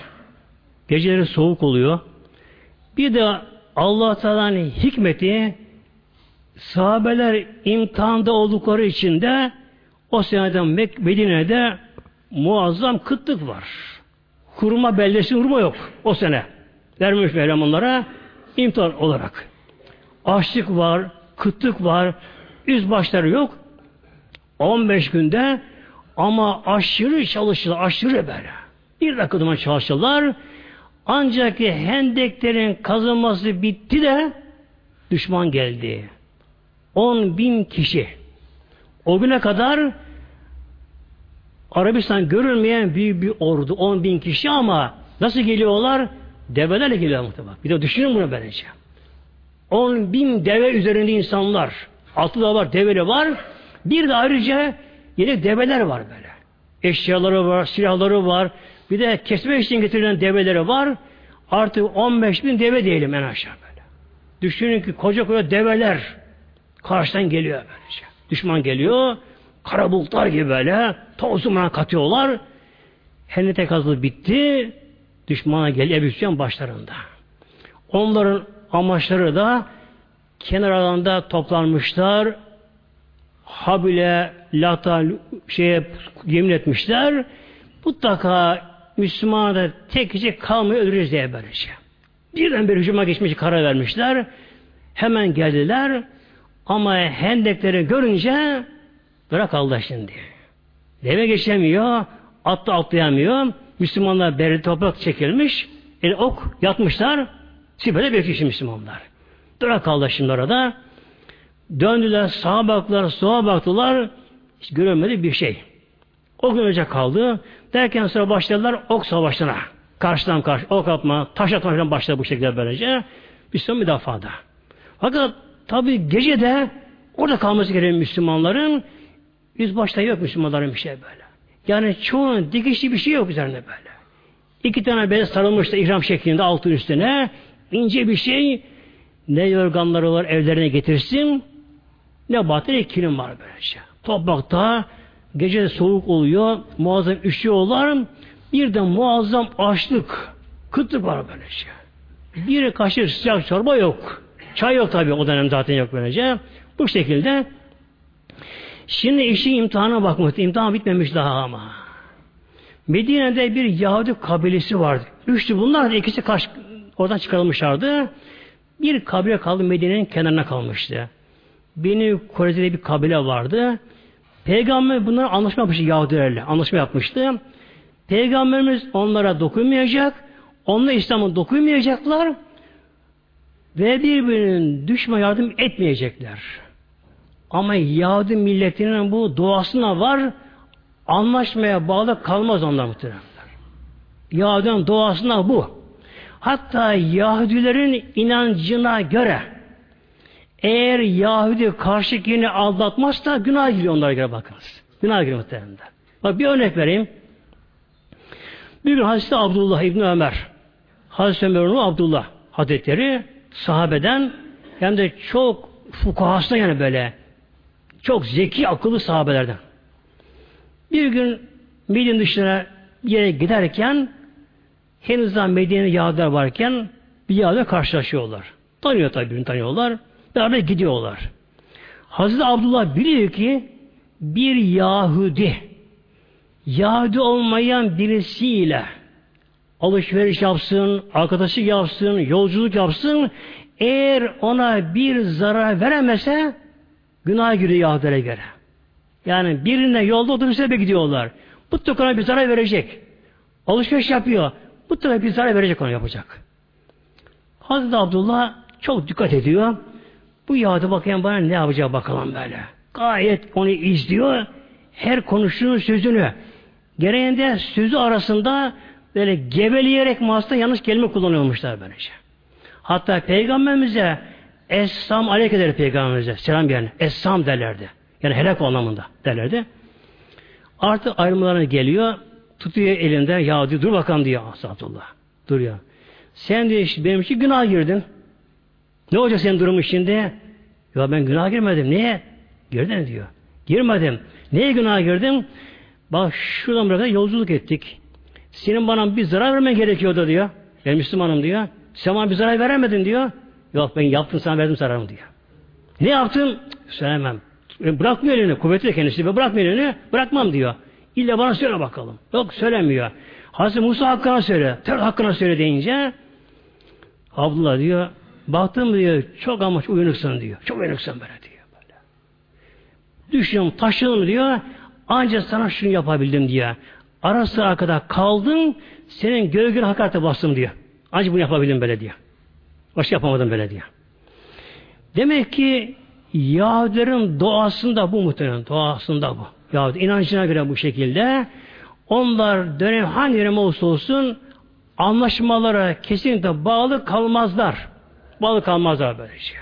Geceleri soğuk oluyor. Bir de Allah Teala'nın hikmeti sahabeler imtihanda oldukları için de o senede Medine'de muazzam kıtlık var. Kurma beldesi hurma yok o sene. Vermiş Mevlam onlara imtihan olarak. Açlık var, kıtlık var, üz başları yok. 15 günde ama aşırı çalışırlar, aşırı böyle. Bir dakika çalışırlar. Ancak hendeklerin kazılması bitti de düşman geldi. 10 bin kişi. O güne kadar Arabistan görülmeyen büyük bir ordu. 10 bin kişi ama nasıl geliyorlar? Develerle geliyor muhtemelen. Bir de düşünün bunu böylece. 10 bin deve üzerinde insanlar. Altı da var, develi var. Bir de ayrıca yine develer var böyle. Eşyaları var, silahları var. Bir de kesme için getirilen develeri var. Artık 15 bin deve diyelim en aşağı böyle. Düşünün ki koca koca develer Karşıdan geliyor böylece. Düşman geliyor. Kara bulutlar gibi böyle tozumuna katıyorlar. Hennete kazılı bitti. Düşmana geliyor Ebu başlarında. Onların amaçları da kenar alanda toplanmışlar. Habile, Lata şeye yemin etmişler. Mutlaka Müslümanlar tek kişi kalmayı öldürürüz diye böylece. Birden bir hücuma geçmiş karar vermişler. Hemen geldiler. Ama hendekleri görünce bırak Allah şimdi. Deve geçemiyor. Atla atlayamıyor. Müslümanlar beri toprak çekilmiş. El ok yatmışlar. Sibir'de bekliyor Müslümanlar. Bırak Allah şimdi orada. Döndüler, sağa baktılar, sola baktılar. Hiç görünmedi bir şey. O gün önce kaldı. Derken sonra başladılar ok savaşına. Karşıdan karşı ok atma, taş atma falan başladı bu şekilde böylece. Müslüman müdafada. Fakat tabi gece de orada kalması gereken Müslümanların yüz başta yok Müslümanların bir şey böyle. Yani çoğunun dikişli bir şey yok üzerine böyle. İki tane bez sarılmış da ihram şeklinde altın üstüne ince bir şey ne yorganları var evlerine getirsin ne batır kilim var böylece. Toprakta gece soğuk oluyor, muazzam üşüyorlar. Bir de muazzam açlık, kıtlık var böylece. Bir kaşık sıcak çorba yok. Çay yok tabi o dönem zaten yok böylece. Bu şekilde Şimdi işin imtihana bakmak. İmtihan bitmemiş daha ama. Medine'de bir Yahudi kabilesi vardı. Üçlü bunlar da ikisi kaç, oradan çıkarılmışlardı. Bir kabile kaldı Medine'nin kenarına kalmıştı. Beni Kore'de bir kabile vardı. Peygamber bunlara anlaşma yapmıştı Yahudilerle. Anlaşma yapmıştı. Peygamberimiz onlara dokunmayacak. Onlar İslam'a dokunmayacaklar. Ve birbirinin düşme yardım etmeyecekler. Ama Yahudi milletinin bu doğasına var. Anlaşmaya bağlı kalmaz onlar muhtemelen. Yahudi'nin doğasına bu. Hatta Yahudilerin inancına göre eğer Yahudi karşıkini aldatmazsa günah giriyor onlara göre bakınız. Günah giriyor muhtemelen. Bak bir örnek vereyim. Bir gün Hazreti Abdullah İbni Ömer Hazreti Ömer'in Abdullah Hazretleri sahabeden hem de çok fukahasına yani böyle çok zeki, akıllı sahabelerden. Bir gün Medine dışına yere giderken henüz daha Medine'de Yahudiler varken bir Yahudiler karşılaşıyorlar. Tanıyor tabi birbirini tanıyorlar. Beraber gidiyorlar. Hazreti Abdullah biliyor ki bir Yahudi Yahudi olmayan birisiyle alışveriş yapsın, arkadaşlık yapsın, yolculuk yapsın eğer ona bir zarar veremese günah giriyor Yahudilere göre. Yani birine yolda otobüse gidiyorlar. Mutlaka bir zarar verecek. Alışveriş yapıyor. Mutlaka bir zarar verecek onu yapacak. Hazreti Abdullah çok dikkat ediyor. Bu Yahudi bakayım bana ne yapacak bakalım böyle. Gayet onu izliyor. Her konuştuğun sözünü. Gereğinde sözü arasında böyle geveleyerek masta yanlış kelime kullanıyormuşlar böylece. Hatta peygamberimize Essam aleyke der peygamberimize. Selam yani. Essam derlerdi. Yani helak anlamında derlerdi. Artık ayrımlarına geliyor. Tutuyor elinde. Ya diyor, dur bakalım diyor. Asatullah. Dur ya. Sen diyor benim için günah girdin. Ne olacak senin durumun şimdi? Ya ben günah girmedim. Niye? Girdin diyor. Girmedim. Neye günah girdim? Bak şuradan buraya yolculuk ettik. Senin bana bir zarar vermen gerekiyordu diyor. Ben Müslümanım diyor. Sen bana bir zarar veremedin diyor. Yok ben yaptım sana verdim zararımı diyor. Ne yaptım? Söylemem. E, bırakmıyor elini. Kuvvetli kendisi. Ve bırakmıyor elini. Bırakmam diyor. İlla bana söyle bakalım. Yok söylemiyor. Hazreti Musa hakkına söyle. Ter hakkına söyle deyince Abdullah diyor baktım diyor çok ama uyanıksın diyor. Çok uyanıksın böyle diyor. Böyle. Düşünüyorum taşıdım diyor. Ancak sana şunu yapabildim diyor. Ara sıra kaldın senin gölgün hakarete bastım diyor. Ancak bunu yapabildim böyle diyor. Başka yapamadım böyle diye. Demek ki Yahudilerin doğasında bu muhtemelen. Doğasında bu. Yahudi inancına göre bu şekilde onlar dönem hangi dönem olursa olsun anlaşmalara kesinlikle bağlı kalmazlar. Bağlı kalmazlar böylece.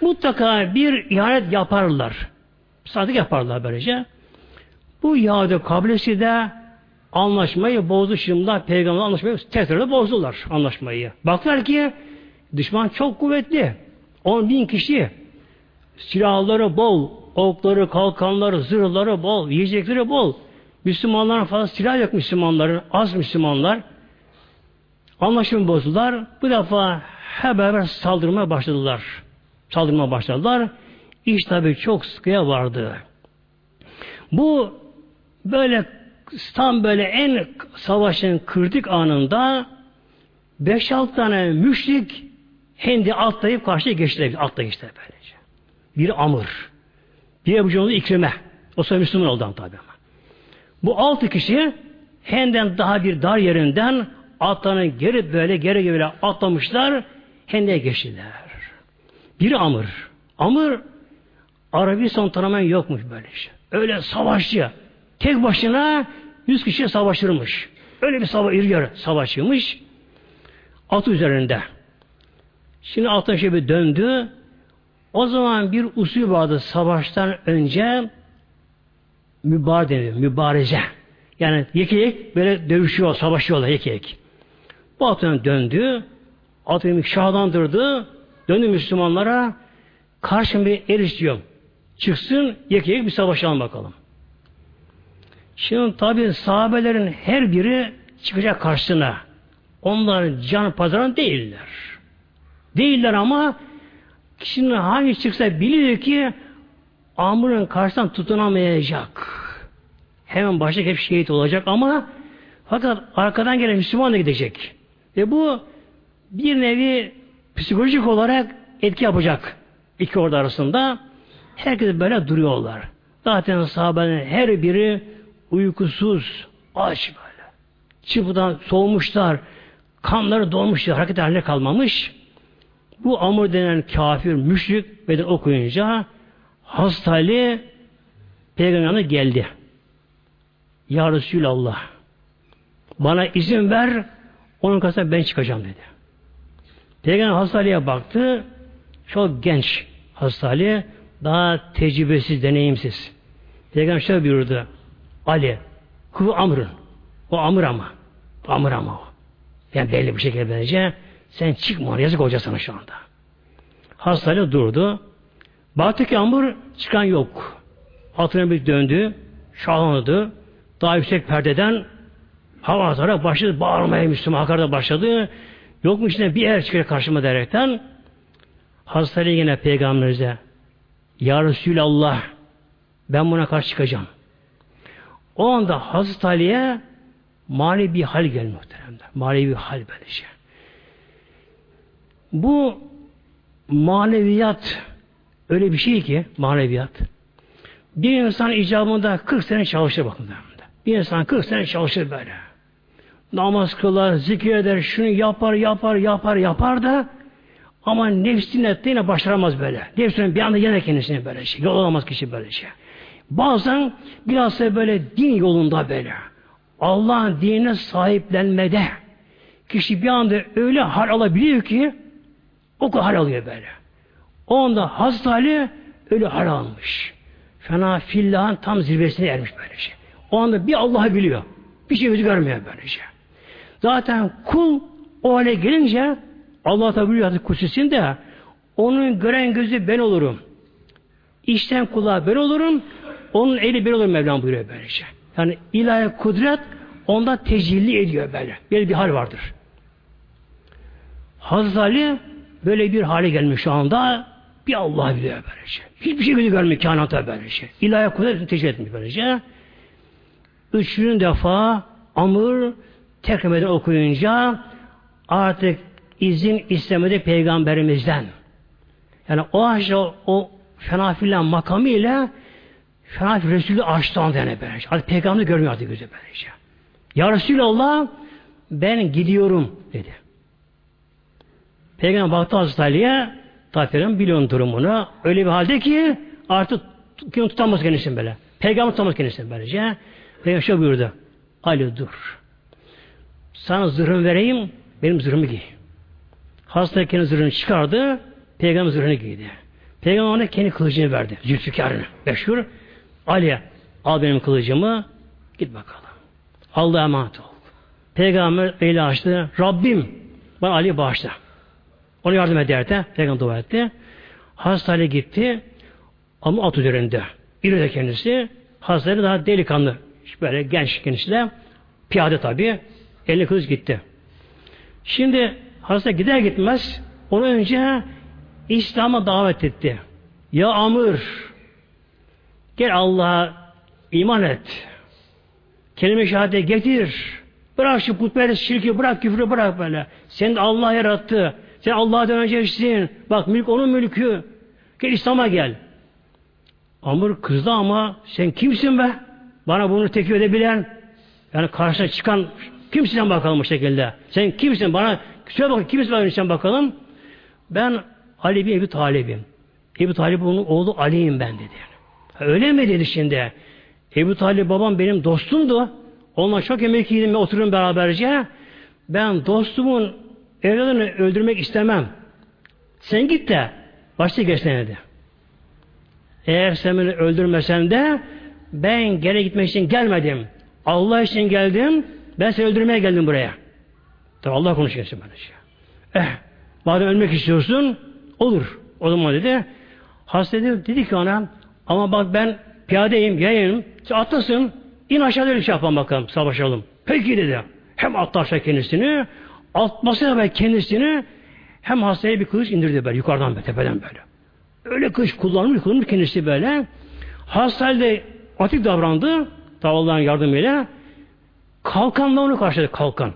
Mutlaka bir ihanet yaparlar. Sadık yaparlar böylece. Bu Yahudi kabilesi de anlaşmayı bozdu şimdi peygamber anlaşmayı tekrar bozdular anlaşmayı. Baklar ki Düşman çok kuvvetli. 10 bin kişi. Silahları bol. Okları, kalkanları, zırhları bol. Yiyecekleri bol. Müslümanların fazla silah yok Müslümanların. Az Müslümanlar. Anlaşım bozdular. Bu defa hep beraber saldırmaya başladılar. Saldırmaya başladılar. İş tabi çok sıkıya vardı. Bu böyle tam böyle en savaşın kritik anında 5-6 tane müşrik hendi atlayıp karşıya geçtiler. Atla geçtiler böylece. Biri Amr. Bir Ebu Cehil'in İkrime. O sonra Müslüman oldu tabi ama. Bu altı kişi henden daha bir dar yerinden atlarını geri böyle geri geri atlamışlar. Hendeye geçtiler. Biri Amr. Amr Arabistan tanımayan yokmuş böyle şey. Öyle savaşçı. Tek başına yüz kişi savaşırmış. Öyle bir savaş, iri savaşçıymış. At üzerinde. Şimdi altın şey bir döndü. O zaman bir usul vardı savaştan önce mübarek deniyor. Mübarece. Yani yeki yek böyle dövüşüyor, savaşıyorlar yeki yek. Bu atın döndü. Atını şahlandırdı. Döndü Müslümanlara. Karşım bir el istiyorum. Çıksın yeki yek bir savaşalım bakalım. Şimdi tabi sahabelerin her biri çıkacak karşısına. Onlar can pazarın değiller. Değiller ama kişinin hangi çıksa biliyor ki Amr'ın karşısından tutunamayacak. Hemen başta hep şehit olacak ama fakat arkadan gelen Müslüman da gidecek. Ve bu bir nevi psikolojik olarak etki yapacak iki ordu arasında. Herkes böyle duruyorlar. Zaten sahabenin her biri uykusuz, aç böyle. Çıpıdan soğumuşlar, kanları dolmuşlar, hareket haline kalmamış. Bu Amr denen kafir, müşrik beden okuyunca hastali peygamberine geldi. Ya Resulallah bana izin ver onun karşısına ben çıkacağım dedi. Peygamber hastaliye baktı. Çok genç hastali. Daha tecrübesiz, deneyimsiz. Peygamber şöyle buyurdu. Ali, kuvu amrın. O amr ama. Amr ama o. Yani belli bir şekilde bence sen çıkma yazık olacak sana şu anda. Hastane durdu. Baktı ki amur çıkan yok. Altına bir döndü. Şahlandı. Daha yüksek perdeden hava atarak başladı. Bağırmaya Müslüman hakarda başladı. Yok mu içinde bir er çıkıyor karşıma derekten. Hastane yine peygamberimize Ya Resulallah ben buna karşı çıkacağım. O anda Hazreti Ali'ye manevi bir hal geldi muhteremler. Manevi bir hal böylece. Şey. Bu maneviyat öyle bir şey ki maneviyat. Bir insan icabında 40 sene çalışır bakın. Bir insan 40 sene çalışır böyle. Namaz kılar, zikir eder, şunu yapar, yapar, yapar, yapar da ama nefsine yine başaramaz böyle. Nefsine bir anda yener kendisine böyle şey. Yol alamaz kişi böyle şey. Bazen biraz da böyle din yolunda böyle. Allah'ın dinine sahiplenmede kişi bir anda öyle hal alabiliyor ki o kadar hal alıyor böyle. O anda Hazreti Ali öyle hal almış. Fena fillahın tam zirvesine ermiş böyle şey. O anda bir Allah'ı biliyor. Bir şey gözü görmüyor böyle şey. Zaten kul o hale gelince Allah da biliyor kutsisinde onun gören gözü ben olurum. İşten kulağı ben olurum. Onun eli bir olur Mevlam buyuruyor böylece. Yani ilahi kudret onda tecelli ediyor böyle. Böyle bir hal vardır. Hazreti Ali böyle bir hale gelmiş şu anda bir Allah biliyor böylece. Hiçbir şey görmüyor kainata böylece. İlahi kudret tecelli etmiş böylece. Üçüncü defa Amr tekrar okuyunca artık izin istemedi peygamberimizden. Yani o aşağı o, o fenafillah makamıyla Fenafil Resulü açtı anda yani böylece. Artık peygamber görmüyor artık gözü böylece. Ya Resulallah ben gidiyorum dedi. Peygamber baktı Hazreti Ali'ye tabi biliyorsun durumunu. Öyle bir halde ki artık kim tutamaz kendisini böyle. Peygamber tutamaz kendisini böylece. Peygamber şöyle buyurdu. Ali dur. Sana zırhımı vereyim, benim zırhımı giy. Hasta kendi zırhını çıkardı, peygamber zırhını giydi. Peygamber ona kendi kılıcını verdi. Zülfikarını. Meşhur. Ali al benim kılıcımı git bakalım. Allah'a emanet ol. Peygamber eli açtı. Rabbim bana Ali bağışla. Onu yardım ederdi. Peygamber dua etti. Ali gitti. Ama at üzerinde. İri de kendisi. Hazreti daha delikanlı. Böyle genç kendisi de. Piyade tabi. Elini kılıç gitti. Şimdi Hazreti gider gitmez onu önce İslam'a davet etti. Ya Amr gel Allah'a iman et. Kelime şehadet getir. Bırak şu putperest şirki bırak küfrü bırak böyle. Sen de Allah yarattı. Sen Allah'tan öncesin. Bak mülk onun mülkü. Gel İslam'a gel. Amr kızdı ama sen kimsin be? Bana bunu tekip edebilen yani karşına çıkan kimsin bakalım bu şekilde. Sen kimsin bana söyle bakalım kimsin sen bakalım. Ben Ali bin Ebu Talib'im. Ebu Talib'in oğlu Ali'yim ben dedi. Öyle mi dedi şimdi? Ebu Talib babam benim dostumdu. Onunla çok emek yedim ve otururum beraberce. Ben dostumun evladını öldürmek istemem. Sen git de başta geçsene dedi. Eğer sen beni öldürmesen de ben gene gitmek için gelmedim. Allah için geldim. Ben seni öldürmeye geldim buraya. Tabi Allah konuşuyor şimdi şey. Eh, madem ölmek istiyorsun, olur. O zaman dedi. Hasta dedi, dedi ki ona, ama bak ben piyadeyim, yayayım, sen atlasın, in aşağıda öyle şey yapalım bakalım, savaşalım. Peki dedi. Hem attı aşağı kendisini, atmasıyla böyle kendisini, hem hastaya bir kılıç indirdi böyle, yukarıdan böyle, tepeden böyle. Öyle kılıç kullanmış, kullanmış kendisi böyle. Hastayla atik davrandı, tabi Allah'ın yardımıyla. Kalkanla onu karşıladı, kalkan.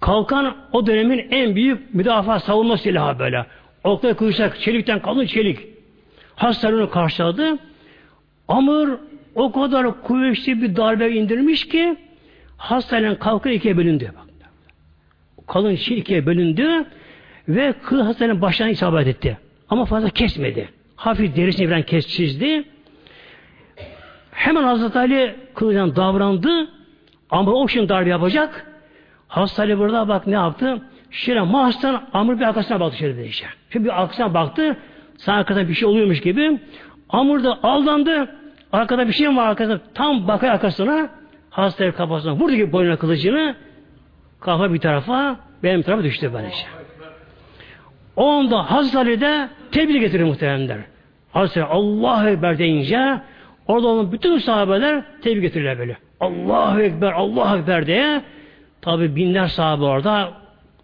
Kalkan o dönemin en büyük müdafaa savunma silahı böyle. Okta kılıçlar, çelikten kalın çelik. Hastalığını karşıladı. Amr o kadar kuvvetli bir darbe indirmiş ki hastanın kalkı ikiye bölündü. Kalın şey ikiye bölündü ve kıl hastanın başına isabet etti. Ama fazla kesmedi. Hafif derisini bilen kes çizdi. Hemen Hazreti Ali kılıçtan davrandı. Ama o şimdi darbe yapacak. Hastane burada bak ne yaptı? Şöyle mahstan Amr bir arkasına baktı şöyle bir işte. Şimdi bir arkasına baktı. Sağ arkada bir şey oluyormuş gibi. Amr da aldandı. Arkada bir şey mi var arkasında? Tam bakıyor arkasına. Hastaya kafasına vurdu gibi boynuna kılıcını. Kafa bir tarafa, benim tarafa düştü böylece. O anda Hazreti de tebrik getirir muhteremler. Hazreti Allahu Ekber deyince orada olan bütün sahabeler tebrik getirirler böyle. Allahu Ekber, Allahu Ekber diye tabi binler sahabe orada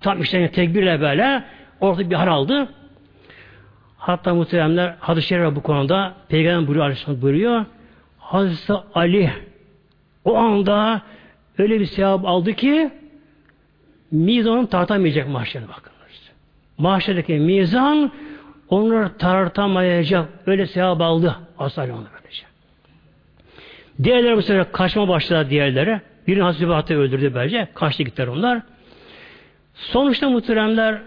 tam işte tekbirle böyle orada bir hal aldı. Hatta muhteremler şerif bu konuda Peygamber buyuruyor, Aleyhisselam buyuruyor. Hazreti Ali o anda öyle bir sevap aldı ki mizanın tartamayacak mahşere bakınız. Mahşerdeki mizan onları tartamayacak. Öyle sevap aldı. Asal böylece. Diğerleri bu sefer kaçma başladı diğerlere. Birini Hazreti öldürdü böylece. Kaçtı gittiler onlar. Sonuçta muhteremler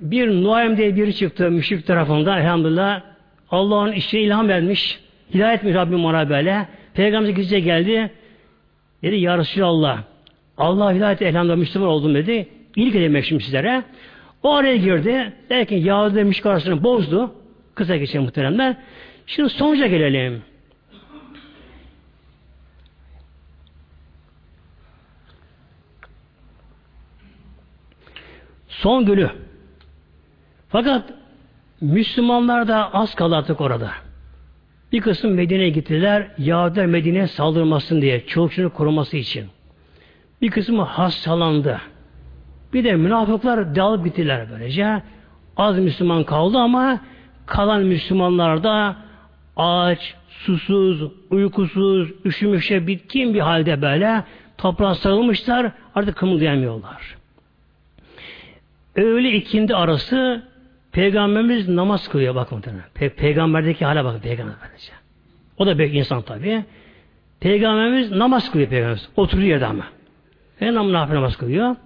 bir Nuaym diye biri çıktı müşrik tarafından elhamdülillah. Allah'ın işine ilham vermiş. Hidayet mi Rabbim ona böyle. Peygamber gizlice geldi. Dedi ya Resulallah. Allah hidayet elhamdülillah Müslüman oldum dedi. İlk edemek şimdi sizlere. O araya girdi. Derken Yahudi müşrik arasını bozdu. Kısa geçelim muhteremler. Şimdi sonuca gelelim. Son günü. Fakat Müslümanlar da az kaldı artık orada. Bir kısım Medine'ye gittiler. Yahudiler Medine'ye saldırmasın diye. Çolukçunu koruması için. Bir kısmı hastalandı. Bir de münafıklar dağılıp gittiler böylece. Az Müslüman kaldı ama kalan Müslümanlar da aç, susuz, uykusuz, üşümüşe bitkin bir halde böyle toprağa sarılmışlar. Artık kımıldayamıyorlar. Öğle ikindi arası Peygamberimiz namaz kılıyor bakın. Pe peygamberdeki hale bakın peygamber böylece. O da bir insan tabi. Peygamberimiz namaz kılıyor peygamberimiz. Oturuyor yerde ama. Ve namaz, namaz kılıyor.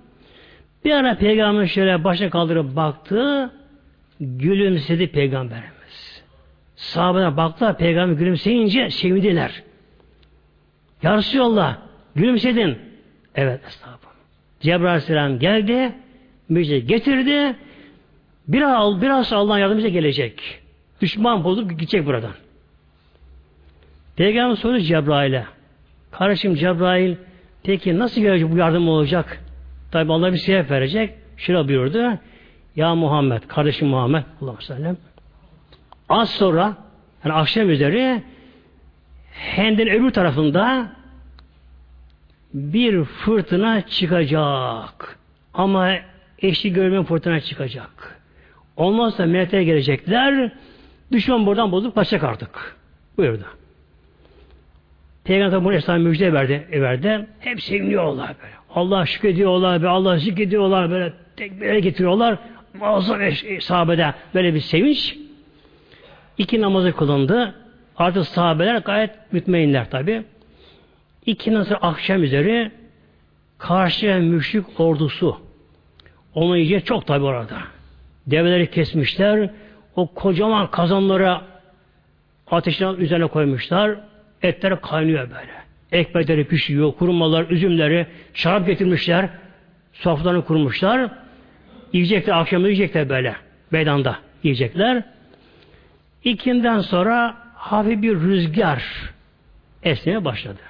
Bir ara peygamber şöyle başına kaldırıp baktı. Gülümsedi peygamberimiz. Sahabeler baktılar peygamber gülümseyince sevindiler. Ya Resulallah gülümsedin. Evet estağfurullah. Cebrail Aleyhisselam geldi. Müjde getirdi. Biraz, biraz Allah'ın yardımcısı gelecek. Düşman bulup gidecek buradan. Peygamber soruyor Cebrail'e. Kardeşim Cebrail peki nasıl gelecek bu yardım olacak? Tabi Allah bir sebep verecek. Şöyle buyurdu. Ya Muhammed, kardeşim Muhammed Allah'a sellem. Az sonra yani akşam üzeri Hendin öbür tarafında bir fırtına çıkacak. Ama eşi görme fırtına çıkacak. Olmazsa melekler gelecekler. Düşman buradan bozup kaçacak artık. Buyurdu. Peygamber bunu Esra müjde verdi, verdi. Hep seviniyorlar böyle. Allah şükrediyorlar, böyle, Allah zikrediyorlar, böyle tekbire getiriyorlar. Muazzam sahabede böyle bir sevinç. İki namazı kılındı. Artık sahabeler gayet mütmeinler tabi. İki nasıl akşam üzeri karşı müşrik ordusu. Onu yiyecek çok tabi orada. Develeri kesmişler. O kocaman kazanlara ateşin üzerine koymuşlar. Etler kaynıyor böyle. Ekmekleri pişiyor, kurumalar, üzümleri, şarap getirmişler. Sofralarını kurmuşlar. Yiyecekler, akşam yiyecekler böyle. Meydanda yiyecekler. İkinden sonra hafif bir rüzgar esmeye başladı.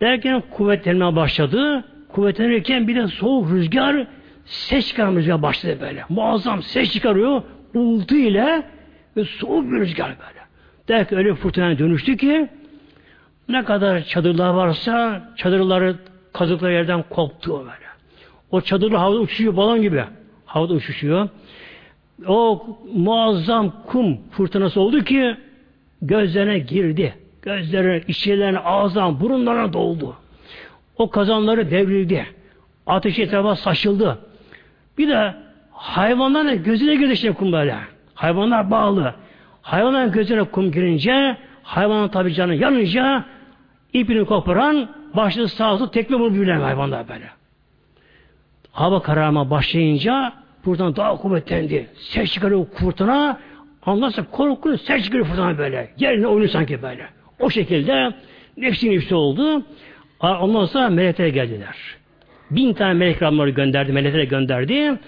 Derken kuvvetlenmeye başladı. Kuvvetlenirken bir de soğuk rüzgar ses rüzgar başladı böyle. Muazzam ses çıkarıyor. Uğultu ile ve soğuk bir rüzgar böyle. Derken öyle fırtınaya dönüştü ki ne kadar çadırlar varsa çadırları kazıkları yerden koptu böyle. O çadırlar havada uçuşuyor balon gibi. Havada uçuşuyor. O muazzam kum fırtınası oldu ki gözlerine girdi. Gözlerine, içlerine, ağzından, burunlarına doldu. O kazanları devrildi. Ateş etrafa saçıldı. Bir de hayvanların gözüne girdi işte kum böyle. Hayvanlar bağlı. Hayvanların gözüne kum girince hayvanın tabi canı yanınca ipini koparan başlı sağ olsun tekme bunu bilen hayvanlar böyle. Hava kararma başlayınca buradan daha kuvvetlendi. Ses çıkarıyor fırtına. Anlarsa korkunç ses çıkarıyor fırtına böyle. Yerine oynuyor sanki böyle. O şekilde nefsi nefsi oldu. Ondan sonra meleklere geldiler. Bin tane melek ramları gönderdi, meleklere gönderdi.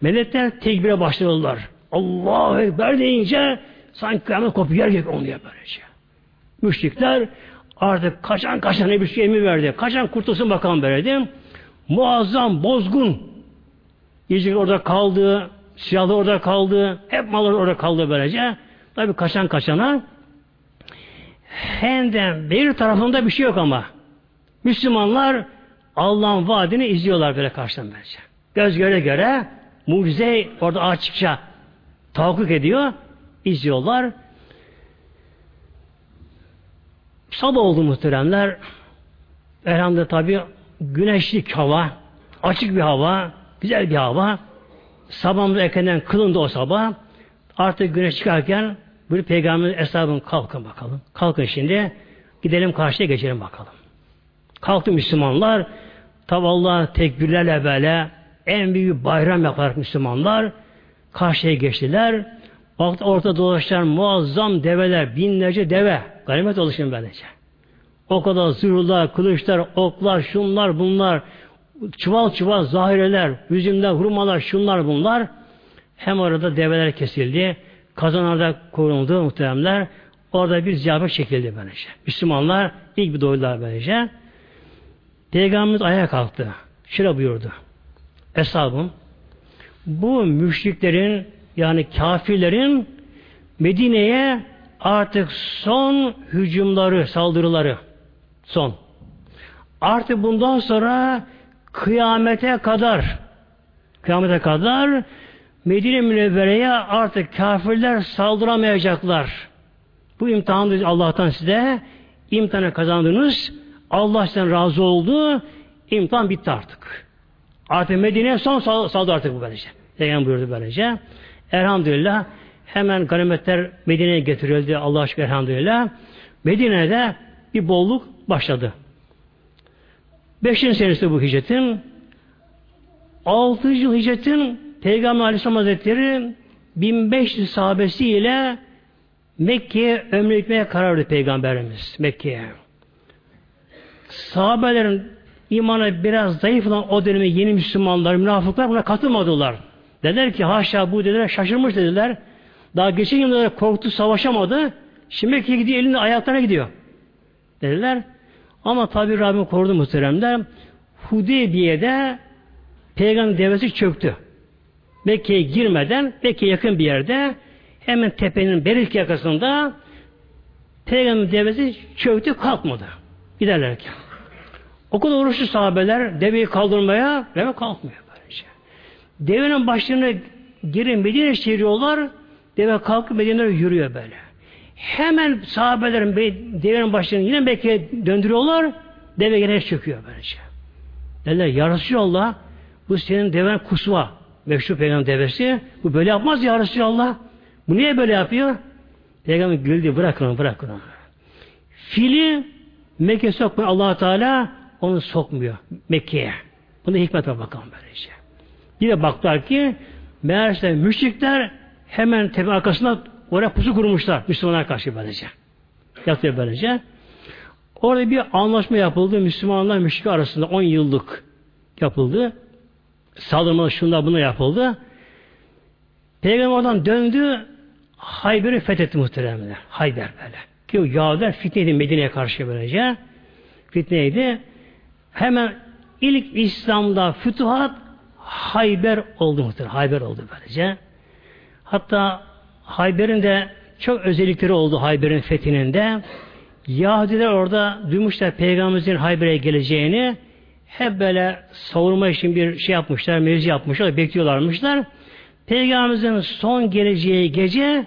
Melekler tekbire başladılar. Allahu Ekber deyince sanki kıyamet kopuyor yer gibi oluyor böylece. Müşrikler artık kaçan kaçan bir şey emir verdi. Kaçan kurtulsun bakalım böyle Muazzam, bozgun. Yiyecek orada kaldı, silahlı orada kaldı, hep mallar orada kaldı böylece. Tabi kaçan kaçana Hemen bir tarafında bir şey yok ama. Müslümanlar Allah'ın vaadini izliyorlar böyle karşıdan bence. Göz göre göre mucize orada açıkça tahakkuk ediyor. izliyorlar. Sabah oldu muhteremler. Elhamdülillah tabi güneşlik hava, açık bir hava, güzel bir hava. Sabahımda erkenden kılındı o sabah. Artık güneş çıkarken bir peygamber hesabın kalkın bakalım. Kalkın şimdi. Gidelim karşıya geçelim bakalım. Kalktı Müslümanlar. Tabi Allah tekbirlerle böyle en büyük bayram yapar Müslümanlar. Karşıya geçtiler. Baktı orta dolaşan muazzam develer, binlerce deve. Ganimet oluşun böylece. O kadar zırhlar, kılıçlar, oklar, şunlar, bunlar, çuval çuval zahireler, hüzümler, hurmalar, şunlar bunlar. Hem orada develer kesildi. Kazanlarda korundu muhteremler. Orada bir ziyafet çekildi böylece. Müslümanlar ilk bir doydular böylece. Peygamberimiz ayağa kalktı. Şöyle buyurdu. Eshabım bu müşriklerin yani kafirlerin Medine'ye artık son hücumları, saldırıları son. Artık bundan sonra kıyamete kadar kıyamete kadar Medine Münevvere'ye artık kafirler saldıramayacaklar. Bu imtihanı Allah'tan size imtihanı kazandınız. Allah sizden razı oldu. İmtihan bitti artık. Artık Medine'ye son saldı artık bu böylece. Peygamber buyurdu böylece. Elhamdülillah hemen ganimetler Medine'ye getirildi. Allah aşkına elhamdülillah. Medine'de bir bolluk başladı. Beşinci senesi bu hicretin. Altıncı hicretin Peygamber Aleyhisselam Hazretleri 1500 sahabesiyle Mekke'ye ömre gitmeye karar verdi Peygamberimiz Mekke'ye. Sahabelerin imanı biraz zayıf olan o döneme yeni Müslümanlar, münafıklar buna katılmadılar. Dediler ki haşa bu dediler şaşırmış dediler. Daha geçen yıllarda korktu savaşamadı. Şimdi Mekke'ye gidiyor elinde ayaklarına gidiyor. Dediler. Ama tabi Rabbim korudu muhteremler. Hudeybiye'de peygamber devesi çöktü. Mekke'ye girmeden Mekke'ye yakın bir yerde hemen tepenin berik yakasında Peygamber devesi çöktü kalkmadı. Giderlerken. O kadar uğraştı sahabeler deveyi kaldırmaya deve kalkmıyor böylece. Devenin başlarına girin Medine çeviriyorlar. Deve kalkıp Medine'ye yürüyor böyle. Hemen sahabelerin devenin başlarını yine Mekke'ye döndürüyorlar. Deve gene çöküyor böylece. Derler ya Resulallah bu senin deven kusva. Meşhur peygamber devesi. Bu böyle yapmaz ya Resulallah. Bu niye böyle yapıyor? Peygamber güldü. Bırakın onu bırakın onu. Fili Mekke sokmuyor allah Teala onu sokmuyor Mekke'ye. Bunda hikmet var bakalım böylece. De baktılar ki meğerse müşrikler hemen tepe arkasında oraya pusu kurmuşlar Müslümanlar karşı böylece. Yatıyor böylece. Orada bir anlaşma yapıldı Müslümanlar müşrik arasında 10 yıllık yapıldı. Saldırmalı şunda buna yapıldı. Peygamber oradan döndü Hayber'i fethetti muhteremler. Hayber böyle. Ki o Yahudiler fitneydi Medine'ye karşı böylece. Fitneydi. Hemen ilk İslam'da fütuhat Hayber oldu muhtemelen. Hayber oldu böylece. Hatta Hayber'in de çok özellikleri oldu Hayber'in fethinin de. Yahudiler orada duymuşlar Peygamberimizin Hayber'e geleceğini hep böyle savurma için bir şey yapmışlar, mevzi yapmışlar, bekliyorlarmışlar. Peygamberimizin son geleceği gece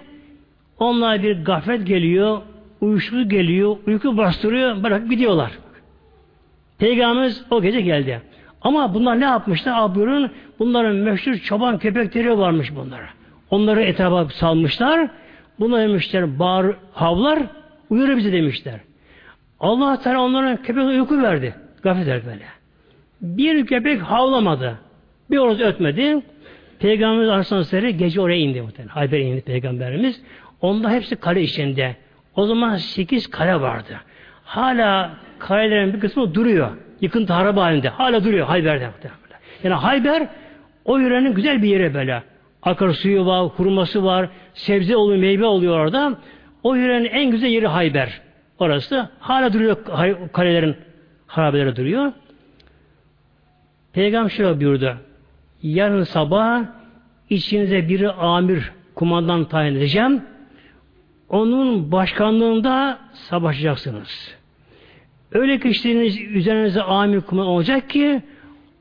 onlar bir gaflet geliyor, uyuşukluk geliyor, uyku bastırıyor, bırakıp gidiyorlar. Peygamberimiz o gece geldi. Ama bunlar ne yapmışlar? Abi bunların meşhur çoban köpekleri varmış bunlara. Onları etrafa salmışlar. Bunlar demişler bağır, havlar, uyur bize demişler. Allah Teala onlara köpeğe uyku verdi. Gaflet böyle. Bir köpek havlamadı. Bir orası ötmedi. Peygamberimiz Aleyhisselam gece oraya indi muhtemelen. Hayber indi Peygamberimiz. Onda hepsi kale içinde. O zaman sekiz kale vardı. Hala kalelerin bir kısmı duruyor. Yıkıntı harap halinde. Hala duruyor Hayber'de. Yani Hayber o yörenin güzel bir yeri böyle. Akarsuyu var, hurması var, sebze oluyor, meyve oluyor orada. O yörenin en güzel yeri Hayber. Orası. Hala duruyor kalelerin harabeleri duruyor. Peygamber şöyle buyurdu. Yarın sabah içinize biri amir, kumandan tayin edeceğim. Onun başkanlığında savaşacaksınız. Öyle kişileriniz üzerinize amir kumandan olacak ki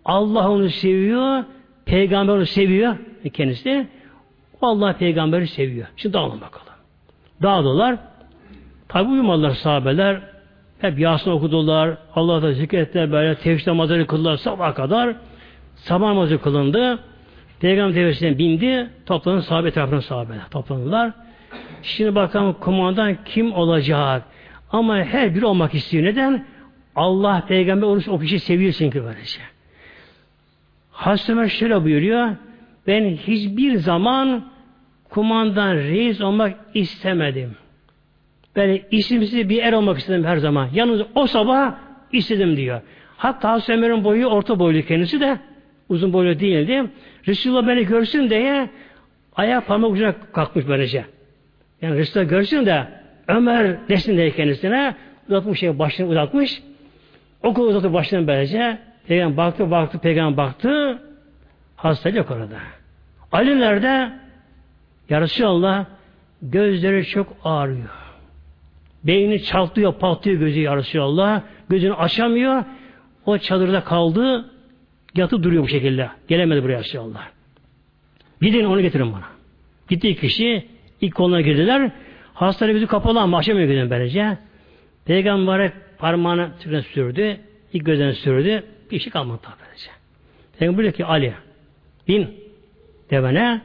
Allah onu seviyor, peygamber onu seviyor kendisi. Allah peygamberi seviyor. Şimdi dağılın bakalım. Dağıldılar. Tabi uyumadılar sahabeler. Hep Yasin okudular. Allah'ta zikrettiler böyle tevhid namazları kıldılar sabah kadar. Sabah namazı kılındı. Peygamber devesinden bindi. Toplanın sahabe etrafına sahabeler. Toplandılar. Şimdi bakalım kumandan kim olacak? Ama her biri olmak istiyor. Neden? Allah peygamber olursa o kişi seviyor çünkü böylece. Ömer şöyle buyuruyor. Ben hiçbir zaman kumandan reis olmak istemedim. Ben isimsiz bir er olmak istedim her zaman. Yalnız o sabah istedim diyor. Hatta Hazreti boyu orta boylu kendisi de uzun boylu değildi. Resulullah beni görsün diye ayak parmak ucuna kalkmış böylece. Yani Resulullah görsün de Ömer desin diye kendisine uzatmış şey başını uzatmış. Okul uzatı başını böylece. Peygamber baktı baktı peygamber baktı. Hasta yok orada. Ali nerede? Ya Allah gözleri çok ağrıyor. Beyni çatlıyor, patlıyor gözü ya Allah. Gözünü açamıyor. O çadırda kaldı. Yatıp duruyor bu şekilde. Gelemedi buraya Allah. Gidin onu getirin bana. Gitti kişi ilk koluna girdiler. Hastane yüzü kapalı ama açamıyor gözünü böylece. Peygamber parmağını sürdü. İlk gözden sürdü. Bir şey kalmadı tabi. Peygamber diyor ki Ali bin devene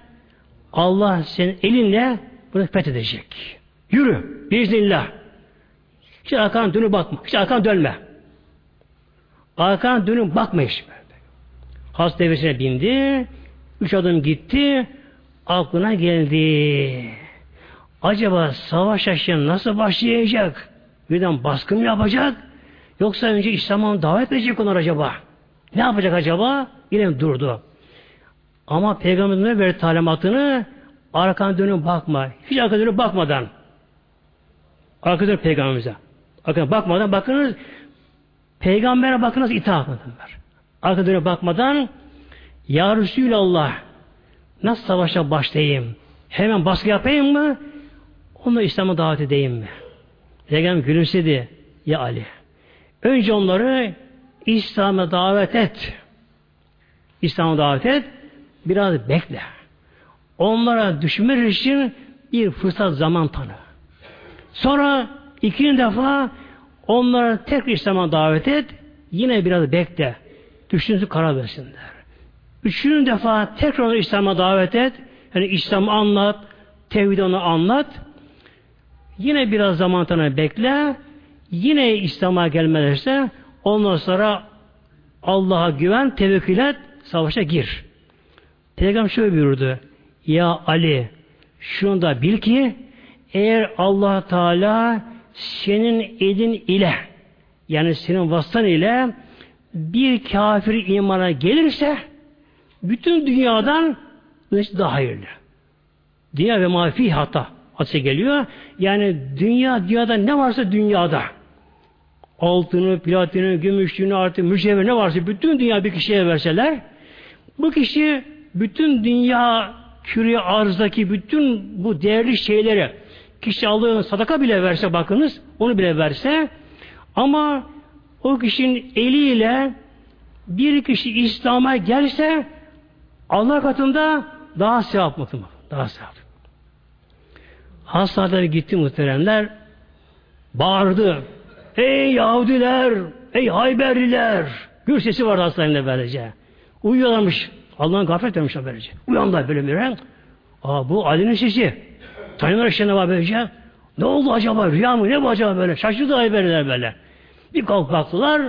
Allah senin elinle bunu fethedecek. Yürü. Biiznillah. Hiç arkan dönüp bakma. Hiç arkan dönme. Arkan dönüp bakma hiç. Has devesine bindi. Üç adım gitti. Aklına geldi. Acaba savaş aşağı nasıl başlayacak? Birden baskın yapacak? Yoksa önce İslam'a davet edecek onlar acaba? Ne yapacak acaba? Yine durdu. Ama Peygamber'in verdi talimatını arkan dönüp bakma. Hiç arka dönüp bakmadan. Arka dönüp Peygamberimize. Arka bakmadan bakınız Peygamber'e bakınız itaat edinler. Arka dönüp bakmadan Ya Resulallah nasıl savaşa başlayayım? Hemen baskı yapayım mı? Onu İslam'a davet edeyim mi? Peygamber gülümsedi. Ya Ali. Önce onları İslam'a davet et. İslam'a davet et. Biraz bekle. Onlara düşmeler için bir fırsat zaman tanı. Sonra ikinci defa onlara tekrar İslam'a davet et. Yine biraz bekle. Düşünsün karar versinler. Üçüncü defa tekrar İslam'a davet et. Yani İslam'ı anlat. Tevhid onu anlat. Yine biraz zaman tanı bekle. Yine İslam'a gelmezse ondan sonra Allah'a güven, tevekkül et, savaşa gir. Peygamber şöyle buyurdu. Ya Ali şunu da bil ki eğer allah Teala senin elin ile yani senin vasıtan ile bir kafir imana gelirse bütün dünyadan daha hayırlı. Dünya ve mafi hata hadise geliyor. Yani dünya, dünyada ne varsa dünyada altını, platini, gümüşlüğünü, artı mücevher ne varsa bütün dünya bir kişiye verseler bu kişi bütün dünya küre arzdaki bütün bu değerli şeyleri kişi aldığı sadaka bile verse bakınız onu bile verse ama o kişinin eliyle bir kişi İslam'a gelse Allah katında daha sevap mı? Daha sevap. Hastanelere gitti muhteremler bağırdı. Ey Yahudiler! Ey Hayberliler! Gür sesi vardı hastanede böylece. Uyuyorlarmış. Allah'ın gaflet vermiş böylece. Uyandılar böyle bir Aa bu Ali'nin sesi. Tanrılar işte var böylece. Ne oldu acaba? Rüya mı? Ne bu acaba böyle? Şaşırdı Hayberliler böyle. Bir kalk baktılar.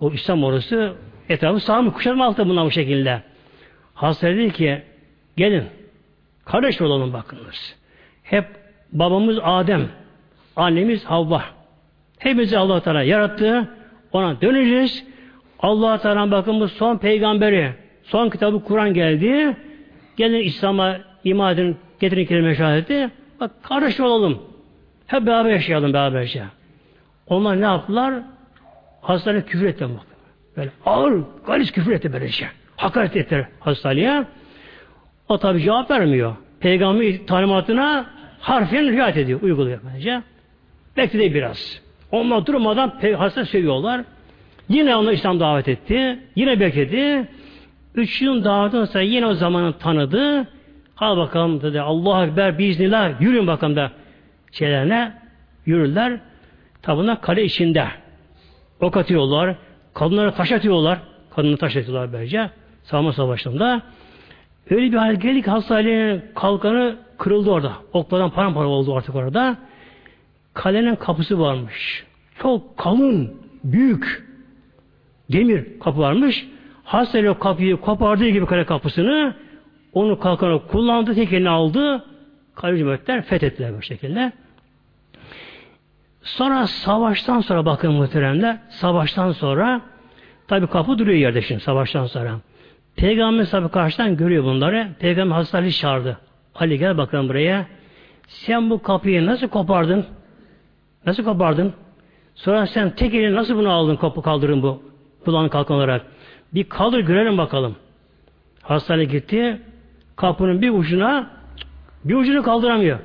O İslam orası etrafı sağ mı kuşatma altı bunlar bu şekilde. Hastane dedi ki gelin kardeş olalım bakınız. Hep babamız Adem, annemiz Havva. Hepimizi Allah Teala yarattı. Ona döneceğiz. Allah Teala bakın bu son peygamberi, son kitabı Kur'an geldi. Gelin İslam'a iman edin, getirin kelime şehadeti. Bak kardeş olalım. Hep beraber yaşayalım beraberce. Onlar ne yaptılar? Hastane küfür etti. Böyle ağır, galis küfür etti böylece. Hakaret ettiler hastalığa. O tabi cevap vermiyor. Peygamber talimatına harfiyen riayet ediyor, uyguluyor bence. Bekledi biraz. Onlar durmadan hasta seviyorlar. Yine onu İslam davet etti. Yine bekledi. Üç yıl davetten sonra yine o zamanı tanıdı. Hadi bakalım dedi. Allah Ekber biiznillah. Yürüyün bakalım da şeylerine. Yürürler. Tabi kale içinde. Ok atıyorlar. Kadınlara taş atıyorlar. Kadınlara taş atıyorlar böylece. Savunma savaşlarında. Öyle bir hal geldik hastanenin kalkanı kırıldı orada. Oklardan paramparça oldu artık orada. Kalenin kapısı varmış. Çok kalın, büyük demir kapı varmış. Hastane kapıyı kopardığı gibi kale kapısını onu kalkanı kullandı, tekelini aldı. Kale cumhuriyetler fethettiler bu şekilde. Sonra savaştan sonra bakın muhteremler, savaştan sonra tabi kapı duruyor yerde şimdi savaştan sonra. Peygamber sahibi karşıdan görüyor bunları. Peygamber Hazreti Ali çağırdı. Ali gel bakalım buraya. Sen bu kapıyı nasıl kopardın? Nasıl kopardın? Sonra sen tek elini nasıl bunu aldın kapı kaldırın bu kulağın kalkan olarak? Bir kaldır görelim bakalım. Hastane gitti. Kapının bir ucuna bir ucunu kaldıramıyor.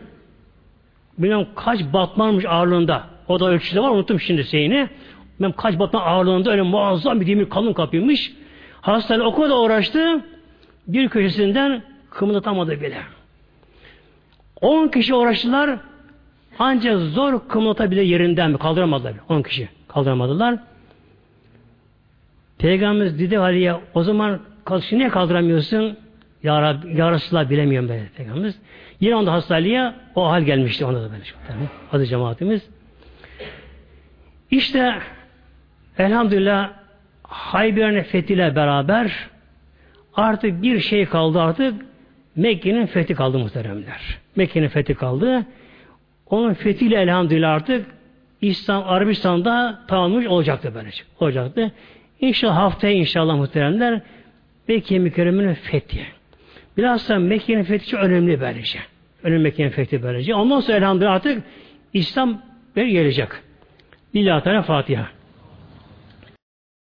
Bilmem kaç batmanmış ağırlığında. O da ölçüde var unuttum şimdi şeyini. Ben kaç batman ağırlığında öyle muazzam bir demir kalın kapıymış. Hastane o kadar uğraştı. Bir köşesinden kımıldatamadı bile. On kişi uğraştılar. Ancak zor kımıldatabilir yerinden mi? Kaldıramadılar. On kişi kaldıramadılar. Peygamberimiz dedi Ali'ye o zaman kalkışı niye kaldıramıyorsun? Ya, Rabbi, bilemiyorum ben Peygamberimiz. Yine onda hastalığa o hal gelmişti onda da böyle. Tabii. Adı cemaatimiz. İşte elhamdülillah Hayber'in fethiyle beraber artık bir şey kaldı artık Mekke'nin fethi kaldı muhteremler. Mekke'nin fethi kaldı. Onun fethiyle elhamdülillah artık İslam, Arabistan'da tamamlamış olacaktı böylece. Olacaktı. İnşallah haftaya inşallah muhteremler Mekke mükerremenin fethi. Biraz da Mekke'nin fethi çok önemli böylece. Önemli Mekke'nin fethi böylece. Ondan sonra elhamdülillah artık İslam gelecek. Lillahi Teala Fatiha.